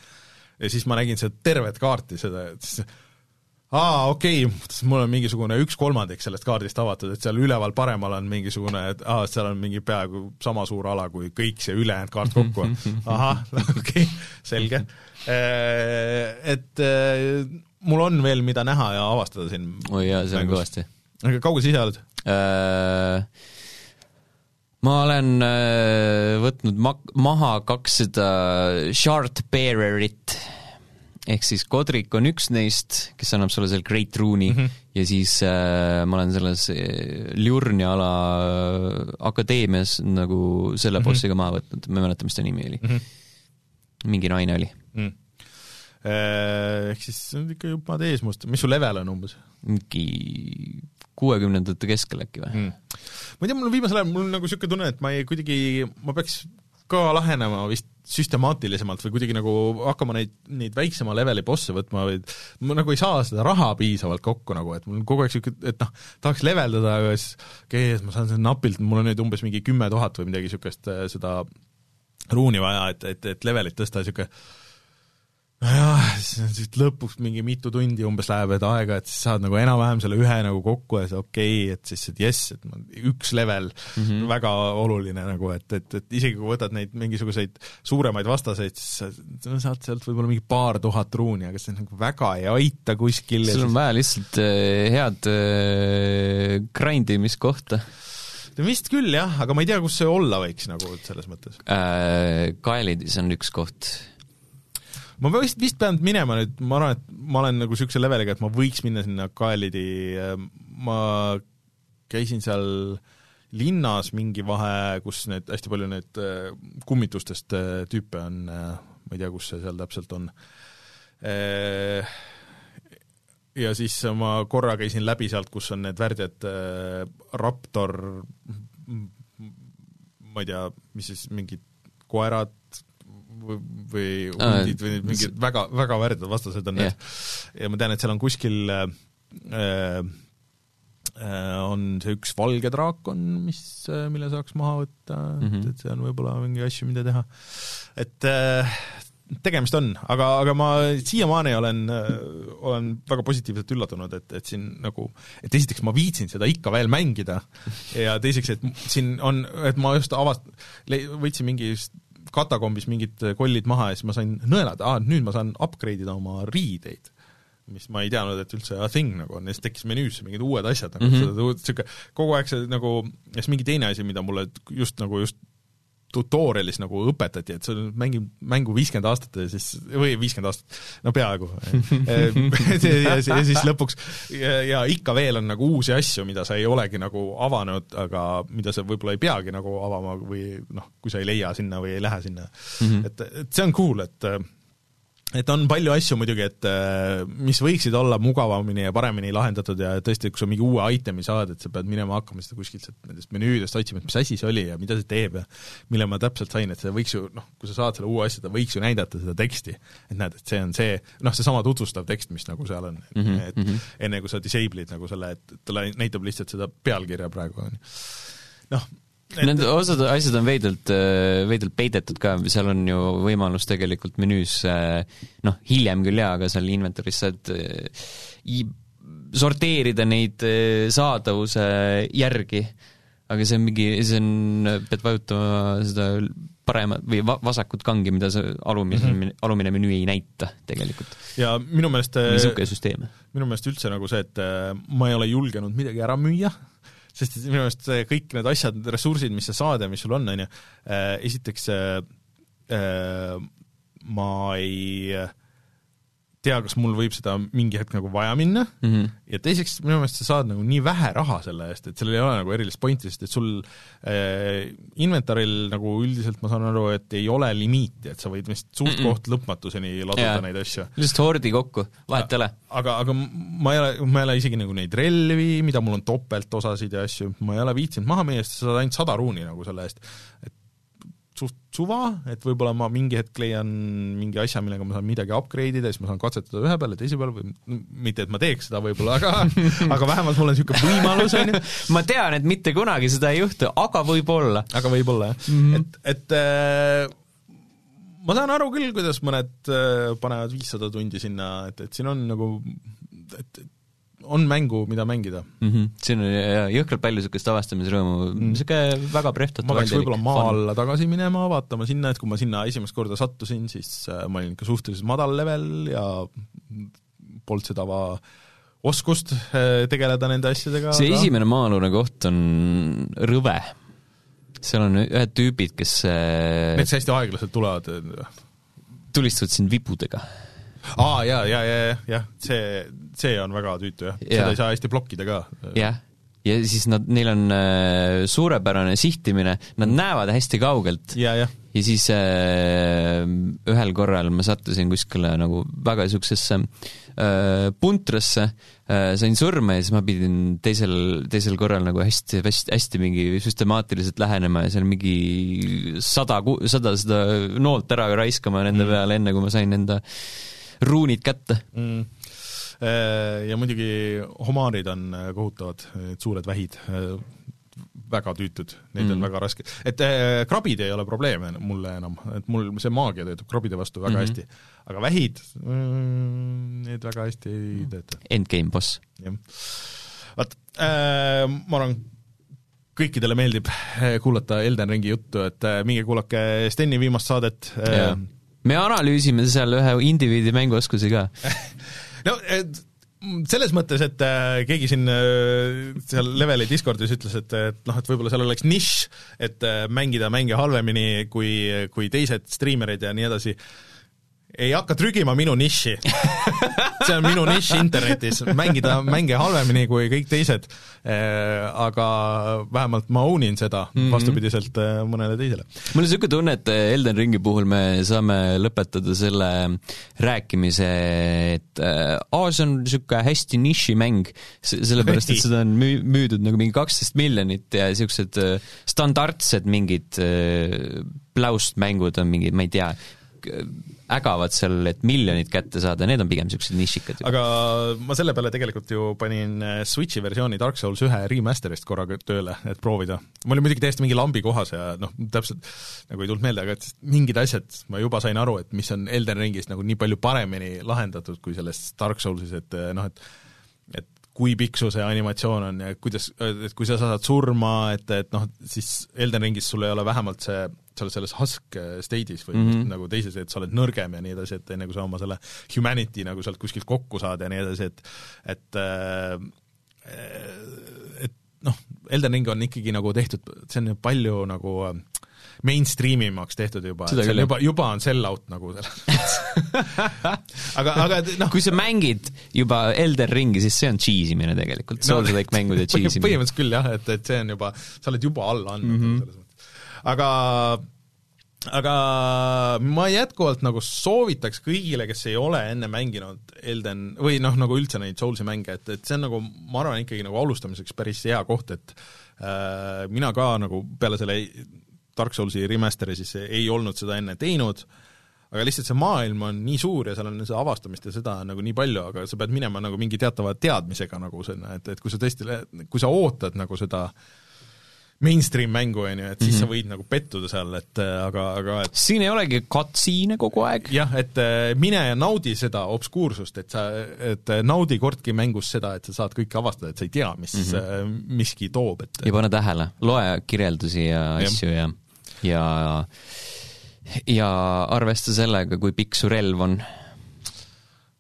ja siis ma nägin seda tervet kaarti, seda, et siis aa, okei okay., mul on mingisugune üks kolmandik sellest kaardist avatud, et seal üleval paremal on mingisugune, et aa, seal on mingi peaaegu sama suur ala kui kõik see ülejäänud kaart kokku. ahah, okei okay,, selge. Äh, et äh, mul on veel, mida näha ja avastada siin. oi jaa, see on kõvasti. aga kaugel sa ise oled äh...? Ma olen äh, võtnud ma-, maha kakssada shard bearerit, ehk siis Kodrik on üks neist, kes annab sulle seal Great Rune'i mm -hmm. ja siis äh, ma olen selles äh, Ljurni ala äh, akadeemias nagu selle mm -hmm. bossiga maha võtnud, ma ei mäleta, mis ta nimi oli mm. -hmm. mingi naine oli mm. -hmm ehk siis see on ikka juba ees must, mis su level on umbes? mingi kuuekümnendate keskel äkki või mm.? ma ei tea, mul viimasel ajal, mul on nagu niisugune tunne, et ma ei, kuidagi, ma peaks ka lahenema vist süstemaatilisemalt või kuidagi nagu hakkama neid, neid väiksema leveli bosse võtma või ma nagu ei saa seda raha piisavalt kokku nagu, et mul on kogu aeg niisugune, et noh, tahaks leveldada, aga siis okei okay,, ma saan selle napilt, mul on nüüd umbes mingi kümme tuhat või midagi niisugust äh, seda ruuni vaja, et, et, et levelit tõsta, niisugune nojah, siis lõpuks mingi mitu tundi umbes läheb, et aega, et siis saad nagu enam-vähem selle ühe nagu kokku ja siis okei okay,, et siis, et jess, et üks level mm, -hmm. väga oluline nagu, et, et, et isegi kui võtad neid mingisuguseid suuremaid vastaseid, siis sa saad sealt võib-olla mingi paar tuhat ruuni, aga see nagu väga ei aita kuskil. sul on vaja lihtsalt äh, head äh, grind imiskohta vist küll jah, aga ma ei tea, kus see olla võiks nagu selles mõttes äh,. Kaelidis on üks koht ma vist, vist pean minema nüüd, ma arvan, et ma olen nagu niisuguse leveliga, et ma võiks minna sinna Kaelidi, ma käisin seal linnas mingi vahe, kus need, hästi palju need äh, kummitustest äh, tüüpe on, äh, ma ei tea, kus see seal täpselt on. Ja siis ma korra käisin läbi sealt, kus on need värdjad Raptor, ma ei tea, mis siis, mingid koerad, või hundid või mingid väga, väga värdjad vastased on need. ja ma tean, et seal on kuskil äh, äh, on see üks valge draakon, mis, äh, mille saaks maha võtta mm, -hmm. et see on võib-olla mingi asju, mida teha. et äh, tegemist on, aga, aga ma siiamaani olen, olen väga positiivselt üllatunud, et, et siin nagu, et esiteks ma viitsin seda ikka veel mängida ja teiseks, et siin on, et ma just avast-, võtsin mingi katakombis mingid kollid maha ja siis ma sain nõelada, aa, nüüd ma saan upgrade ida oma riideid mis ma ei teadnud, et üldse a thing nagu on ja siis tekkis menüüsse mingid uued asjad nagu mm -hmm. niisugune kogu aeg see nagu, ja siis mingi teine asi, mida mulle just nagu just tutorial'is nagu õpetati, et sa mängid mängu viiskümmend aastat ja siis, või viiskümmend aastat, no peaaegu ja, ja siis lõpuks ja, ja ikka veel on nagu uusi asju, mida sa ei olegi nagu avanud, aga mida sa võib-olla ei peagi nagu avama või noh, kui sa ei leia sinna või ei lähe sinna mm. -hmm. et, et see on cool, et et on palju asju muidugi, et äh, mis võiksid olla mugavamini ja paremini lahendatud ja tõesti, kui sa mingi uue itemi saad, et sa pead minema hakkama seda kuskilt nendest menüüdest otsima, et mis asi see oli ja mida see teeb ja mille ma täpselt sain, et see võiks ju noh, kui sa saad selle uue asja, ta võiks ju näidata seda teksti. et näed, et see on see, noh, seesama tutvustav tekst, mis nagu seal on mm, -hmm. et mhm. enne kui sa disable'id nagu selle, et talle näitab lihtsalt seda pealkirja praegu, on ju. noh, Need osad asjad on veidralt, äh, veidralt peidetud ka, seal on ju võimalus tegelikult menüüs äh, noh, hiljem küll jaa, aga seal inventory's saad äh, sorteerida neid saadavuse järgi, aga see on mingi, see on, pead vajutama seda paremat või va-, vasakut kangi, mida see alumise mm, -hmm. alumine menüü ei näita tegelikult. ja minu meelest niisugune süsteem. minu meelest üldse nagu see, et ma ei ole julgenud midagi ära müüa, sest et minu meelest kõik need asjad, ressursid, mis sa saad ja mis sul on, on ju, äh, esiteks äh, äh, ma ei äh, tea, kas mul võib seda mingi hetk nagu vaja minna mm -hmm. ja teiseks minu meelest sa saad nagu nii vähe raha selle eest, et sellel ei ole nagu erilist pointi, sest et sul äh, inventaril nagu üldiselt ma saan aru, et ei ole limiiti, et sa võid vist suht mm -mm. koht lõpmatuseni laduda neid asju. lihtsalt hordi kokku, vahet ei ole. aga, aga ma ei ole, ma ei ole isegi nagu neid relvi, mida mul on topeltosasid ja asju, ma ei ole viitsinud maha müüa, sest sa saad ainult sada ruuni nagu selle eest. et suht suva, et võib-olla ma mingi hetk leian mingi asja, millega ma saan midagi upgrade ida, siis ma saan katsetada ühe peale, teise peale või mitte, et ma teeks seda võib-olla, aga aga vähemalt mul on niisugune võimalus, on ju. ma tean, et mitte kunagi seda ei juhtu, aga võib-olla. aga võib-olla, jah mm. -hmm. et, et äh, ma saan aru küll, kuidas mõned äh, panevad viissada tundi sinna, et, et siin on nagu et, et on mängu, mida mängida mm. -hmm. siin on jõhkralt palju niisugust avastamisrõõmu mm., niisugune väga prehvatav ma peaks võib-olla maa alla tagasi minema, vaatama sinna, et kui ma sinna esimest korda sattusin, siis äh, ma olin ikka suhteliselt madal level ja polnud seda va-, oskust äh, tegeleda nende asjadega. see aga... esimene maa-alune koht on rõve. seal on ühed tüübid, kes äh, Need hästi aeglaselt tulevad. tulistavad sind vipudega aa, ja, ja, ja, ja, jah, see, see on väga tüütu jah ja., seda ei saa hästi blokkida ka. jah, ja siis nad, neil on äh, suurepärane sihtimine, nad mm. näevad hästi kaugelt ja, ja. ja siis äh, ühel korral ma sattusin kuskile nagu väga niisugusesse äh, puntrasse äh,, sain surma ja siis ma pidin teisel, teisel korral nagu hästi, hästi, hästi mingi süstemaatiliselt lähenema ja seal mingi sada, sada seda noolt ära raiskama nende mm. peale, enne kui ma sain enda ruunid kätte mm äh, ja muidugi homaarid on äh, kohutavad, need suured vähid, äh, väga tüütud, neid mm. on väga raske, et äh, krabid ei ole probleem mulle enam, et mul see maagia töötab krabide vastu väga mm -hmm. hästi, aga vähid mm,, need väga hästi ei mm. tööta. Endgame boss. jah. vaat äh,, ma arvan, kõikidele meeldib kuulata Elden Ringi juttu, et minge kuulake Steni viimast saadet äh, me analüüsime seal ühe indiviidi mänguoskusi ka. No et selles mõttes, et äh, keegi siin äh, seal Leveli Discordis ütles, et, et noh, et võib-olla seal oleks nišš, et äh, mängida mänge halvemini kui, kui teised striimerid ja nii edasi ei hakka trügima minu nišši see on minu nišš internetis, mängida mänge halvemini kui kõik teised. Äh, aga vähemalt ma own in seda mm -hmm. vastupidiselt äh, mõnele teisele. mul on niisugune tunne, et äh, Elden Ringi puhul me saame lõpetada selle rääkimise, et aa, see on niisugune hästi nišimäng, sellepärast et seda on müü-, müüdud nagu mingi kaksteist miljonit ja niisugused standardsed mingid pläust mängud on mingid, ma ei tea, ägavad seal, et miljonit kätte saada, need on pigem niisugused nišikad. aga ma selle peale tegelikult ju panin äh, Switchi versiooni Dark Souls ühe remaster'ist korraga tööle, et proovida. ma olin muidugi täiesti mingi lambi kohas ja noh, täpselt nagu ei tulnud meelde, aga et mingid asjad ma juba sain aru, et mis on Elden Ringis nagu nii palju paremini lahendatud kui selles Dark Soulsis, et äh, noh, et kui pikk su see animatsioon on ja kuidas, et kui sa saad surma, et, et noh, siis Elden Ringis sul ei ole vähemalt see, sa oled selles husk state'is või mm -hmm. nagu teises, et sa oled nõrgem ja nii edasi, et enne kui sa oma selle humanity nagu sealt kuskilt kokku saad ja nii edasi, et et äh, et noh, Elden Ring on ikkagi nagu tehtud, see on ju palju nagu äh, mainstream imaks tehtud juba, juba, juba on sell out nagu aga, aga noh kui sa mängid juba Elden Ringi, siis see on cheese imine tegelikult no,, Souls-like mängude cheese imine. põhimõtteliselt küll jah, et, et see on juba, sa oled juba alla andnud mm -hmm. selles mõttes. aga aga ma jätkuvalt nagu soovitaks kõigile, kes ei ole enne mänginud Elden või noh, nagu üldse neid Soulsi mänge, et, et see on nagu, ma arvan ikkagi nagu alustamiseks päris hea koht, et äh, mina ka nagu peale selle Dark Soulsi remaster'i siis ei olnud seda enne teinud, aga lihtsalt see maailm on nii suur ja seal on seda avastamist ja seda nagu nii palju, aga sa pead minema nagu mingi teatava teadmisega nagu sinna, et, et kui sa tõesti, kui sa ootad nagu seda mainstream mängu, on ju, et siis mm -hmm. sa võid nagu pettuda seal, et aga, aga et siin ei olegi katsiine kogu aeg? jah, et äh, mine ja naudi seda obskuursust, et sa, et äh, naudi kordki mängus seda, et sa saad kõike avastada, et sa ei tea, mis mm -hmm. miski toob, et ja pane tähele, loe kirjeldusi ja asju ja, ja ja arvesta sellega, kui pikk su relv on.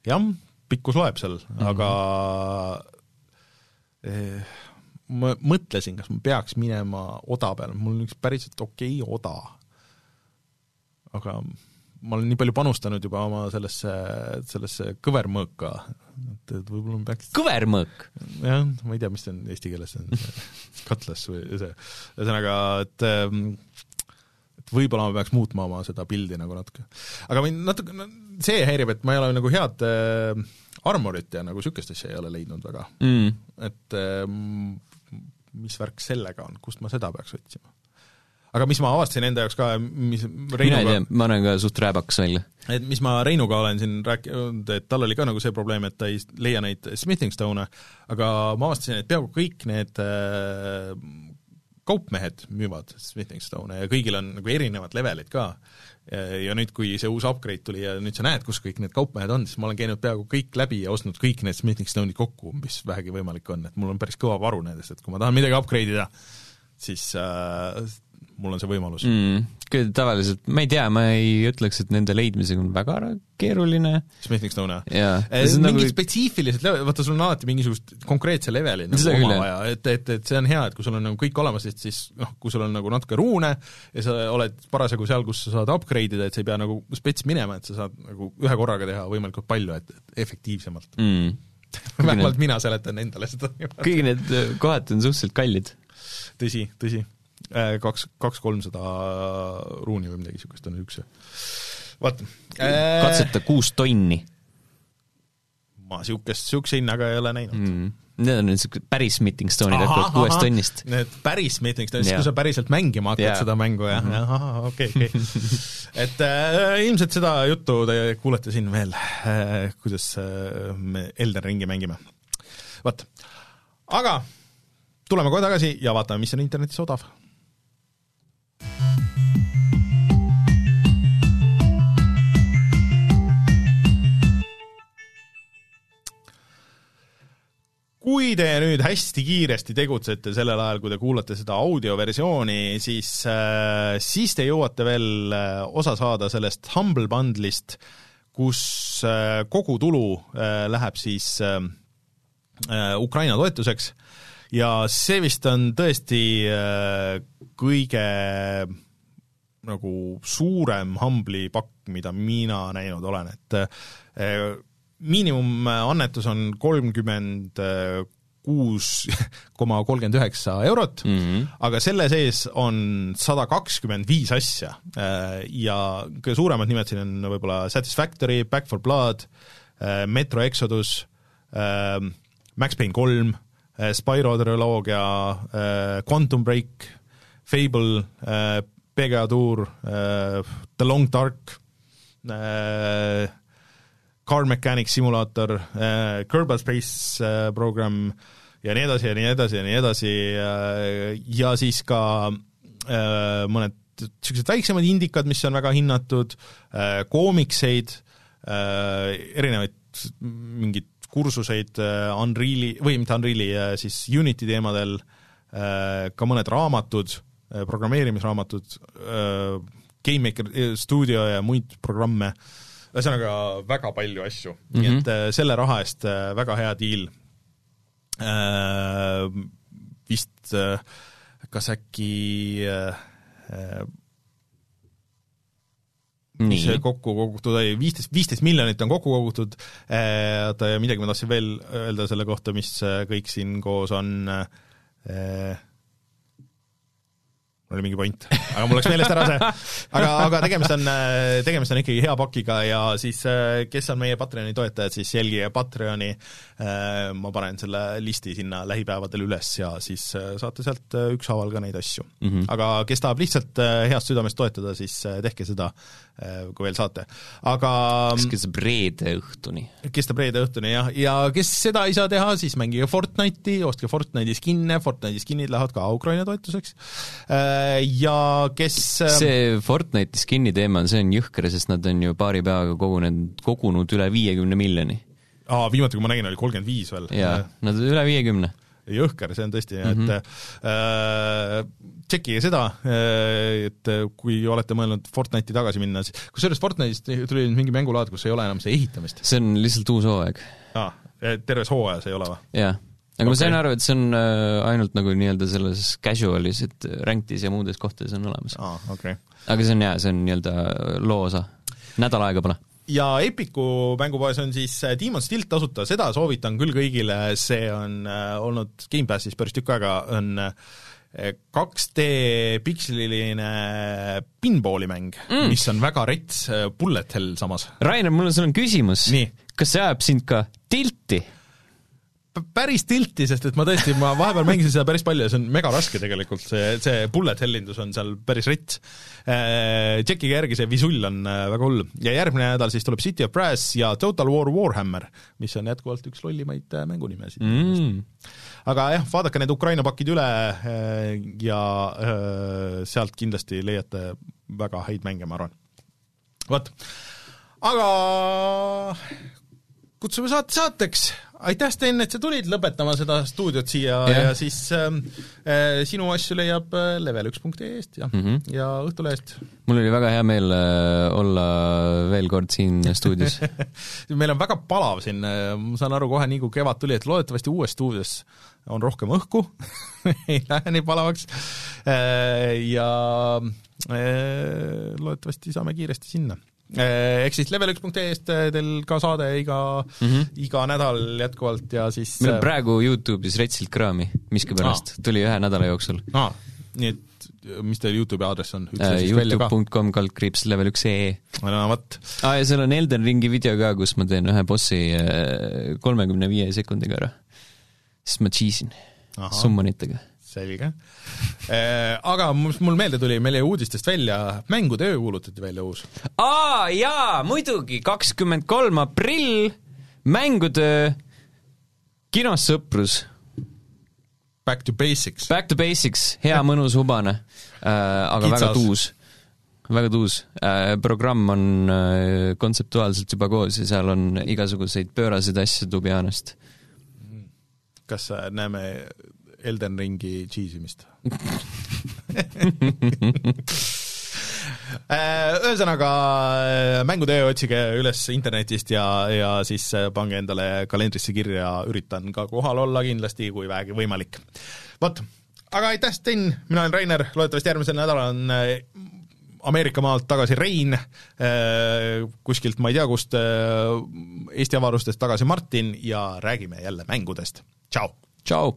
jah, pikkus loeb seal mm, -hmm. aga eh, ma mõtlesin, kas ma peaks minema oda peale, mul on üks päriselt okei okay oda. aga ma olen nii palju panustanud juba oma sellesse, sellesse kõvermõõka, et, et võib-olla ma peaks kõvermõõk? jah, ma ei tea, mis see on eesti keeles, see on katlas või see, ühesõnaga, et et võib-olla ma peaks muutma oma seda pildi nagu natuke. aga mind natuke, see häirib, et ma ei ole nagu head äh, armorit ja nagu niisugust asja ei ole leidnud väga mm.. et äh, mis värk sellega on, kust ma seda peaks otsima? aga mis ma avastasin enda jaoks ka, mis Reinuga mina ei tea, ma näen ka suht rääbakas välja. et mis ma Reinuga olen siin rääkinud, et tal oli ka nagu see probleem, et ta ei leia neid smithing stone'e, aga ma avastasin, et peaaegu kõik need äh, kaupmehed müüvad Smithing Stone'e ja kõigil on nagu erinevad levelid ka. ja nüüd, kui see uus upgrade tuli ja nüüd sa näed, kus kõik need kaupmehed on, siis ma olen käinud peaaegu kõik läbi ja ostnud kõik need Smithing Stone'id kokku, mis vähegi võimalik on, et mul on päris kõva varu nendest, et kui ma tahan midagi upgrade ida, siis äh, mul on see võimalus mm,. Tavaliselt, ma ei tea, ma ei ütleks, et nende leidmisega on väga keeruline. Smithing Stone, jah? mingid nagu... spetsiifilised level, vaata sul on alati mingisugust konkreetse leveli nagu oma vaja, et, et, et see on hea, et kui sul on nagu kõik olemas, et siis noh, kui sul on nagu natuke ruune ja sa oled parasjagu seal, kus sa saad upgrade ida, et sa ei pea nagu spets minema, et sa saad nagu ühe korraga teha võimalikult palju, et, et efektiivsemalt mm. vähemalt mina seletan endale seda. kõik need kohad on suhteliselt kallid. tõsi, tõsi kaks, kaks-kolmsada ruuni või midagi niisugust on üks. vaata. katseta kuus tonni. ma niisugust, niisuguse hinnaga ei ole näinud mm.. Need on niisugused päris meeting stone'id hakkavad kuuest tonnist. Need päris meeting stone'id, siis kui sa päriselt mängima hakkad yeah. seda mängu, jah mm -hmm., ahah, okei okay,, okei okay. et äh, ilmselt seda juttu te kuulete siin veel äh,, kuidas äh, me Elden Ringi mängime. vot, aga tuleme kohe tagasi ja vaatame, mis on internetis odav kui te nüüd hästi kiiresti tegutsete sellel ajal, kui te kuulate seda audioversiooni, siis, äh, siis te jõuate veel äh, osa saada sellest Humble Bundle'ist, kus äh, kogu tulu läheb siis Ukraina toetuseks ja see vist on tõesti kõige nagu suurem Humble'i pakk, mida mina näinud olen, et miinimumannetus on kolmkümmend kuus koma kolmkümmend üheksa eurot mm, -hmm. aga selle sees on sada kakskümmend viis asja ja kõige suuremad nimed siin on võib-olla Satisfactory, Back for Blood, Metro Exodus, Max Payne kolm, Spyro triloogia, Quantum Break, Fable, PGA Tour, The Long Dark, Car Mechanic Simulator äh,, Kerbal Space Program ja nii edasi ja nii edasi ja nii edasi ja siis ka mõned niisugused väiksemad indikad, mis on väga hinnatud koomikseid erinevaid mingid kursuseid äh, Unreali, või mitte Unreali, siis Unity teemadel, ka mõned raamatud, programmeerimisraamatud, GameMaker stuudio ja muid programme, ühesõnaga väga palju asju mm, -hmm. nii et selle raha eest väga hea diil. Vist kas äkki mis kokku kogutud oli, viisteist, viisteist miljonit on kokku kogutud, äh, oota ja midagi ma tahtsin veel öelda selle kohta, mis äh, kõik siin koos on. Äh, oli mingi point, aga mul läks meelest ära see. aga, aga tegemist on, tegemist on ikkagi hea pakiga ja siis kes on meie Patreoni toetajad, siis jälgige Patreoni, ma panen selle listi sinna lähipäevadel üles ja siis saate sealt ükshaaval ka neid asju mm. -hmm. aga kes tahab lihtsalt heast südamest toetada, siis tehke seda, kui veel saate. aga kes kestab reede õhtuni. kestab reede õhtuni jah, ja kes seda ei saa teha, siis mängige Fortnite'i, ostke Fortnite'i skin'e, Fortnite'i skin'id lähevad ka Ukraina toetuseks ja kes ähm, see Fortnite'i skin'i teema, see on jõhker, sest nad on ju paari päevaga kogunenud, kogunud üle viiekümne miljoni. aa, viimati, kui ma nägin, oli kolmkümmend viis veel. jaa, nad üle viiekümne jõhker, see on tõesti mm, -hmm. et äh, tšekkige seda, äh, et kui olete mõelnud Fortnite'i tagasi minna, siis kusjuures Fortnite'ist tuli nüüd mingi mängulaad, kus ei ole enam see ehitamist. see on lihtsalt uus hooaeg. aa, terves hooajas ei ole või? jah aga okay. ma sain aru, et see on äh, ainult nagu nii-öelda selles casual'is, et rank'is ja muudes kohtades on olemas ah,. Okay. aga see on jaa, see on nii-öelda loo osa. nädal aega pole. ja Epiku mängupoes on siis äh, Demon's Stilt tasuta, seda soovitan küll kõigile, see on äh, olnud Gamepassis päris tükk aega, on 2D piksliline pinballi mäng mm., mis on väga rets bullet hell samas. Rainer, mul on sulle küsimus. kas see ajab sind ka tilti? Päris tilti, sest et ma tõesti, ma vahepeal mängisin seda päris palju ja see on mega raske tegelikult, see, see bullet hellindus on seal päris. Tšekkige äh, järgi, see visull on äh, väga hull. ja järgmine nädal siis tuleb City of Brass ja Total War Warhammer, mis on jätkuvalt üks lollimaid äh, mängunimesid mm.. aga jah, vaadake need Ukraina pakid üle ja sealt kindlasti leiate väga häid mänge, ma arvan. vot, aga kutsume saate saateks aitäh, Sten, et sa tulid lõpetama seda stuudiot siia yeah. ja siis ähm, äh, sinu asju leiab äh, level1.ee-st ja mm, -hmm. ja Õhtulehest. mul oli väga hea meel äh, olla veel kord siin stuudios meil on väga palav siin, äh, ma saan aru kohe, nii kui kevad tuli, et loodetavasti uues stuudios on rohkem õhku ei lähe nii palavaks ja loodetavasti saame kiiresti sinna ehk siis level1.ee-st eh, teil ka saade iga mm, -hmm. iga nädal jätkuvalt ja siis meil on eh, praegu Youtube'is retsilt kraami miskipärast, tuli ühe nädala jooksul. aa, nii et mis teil Youtube'i aadress on? Youtube.com kaldkriips level üks ee. no vot. aa, ja seal on Elden Ringi video ka, kus ma teen ühe bossi kolmekümne viie sekundiga ära. sest ma cheese in summonitega selge. Äh, aga mis mul meelde tuli, meil jäi uudistest välja, mängude öö kuulutati välja uus. aa jaa, muidugi, kakskümmend kolm aprill, mängude kinos Sõprus. Back to basics. Back to basics, hea mõnus hubane äh,, aga Kitsas. väga tuus väga tuus äh,. programm on äh, kontseptuaalselt juba koos ja seal on igasuguseid pööraseid asju honest. kas näeme Elden Ringi cheesimist äh, ühesõnaga, äh, mängutöö otsige üles internetist ja, ja siis äh, pange endale kalendrisse kirja, üritan ka kohal olla kindlasti, kui vähegi võimalik. vot, aga aitäh, Sten, mina olen Rainer, loodetavasti järgmisel nädalal on Ameerika maalt tagasi Rein, kuskilt ma ei tea kust, Eesti avarustest tagasi Martin ja räägime jälle mängudest, tšau! tšau!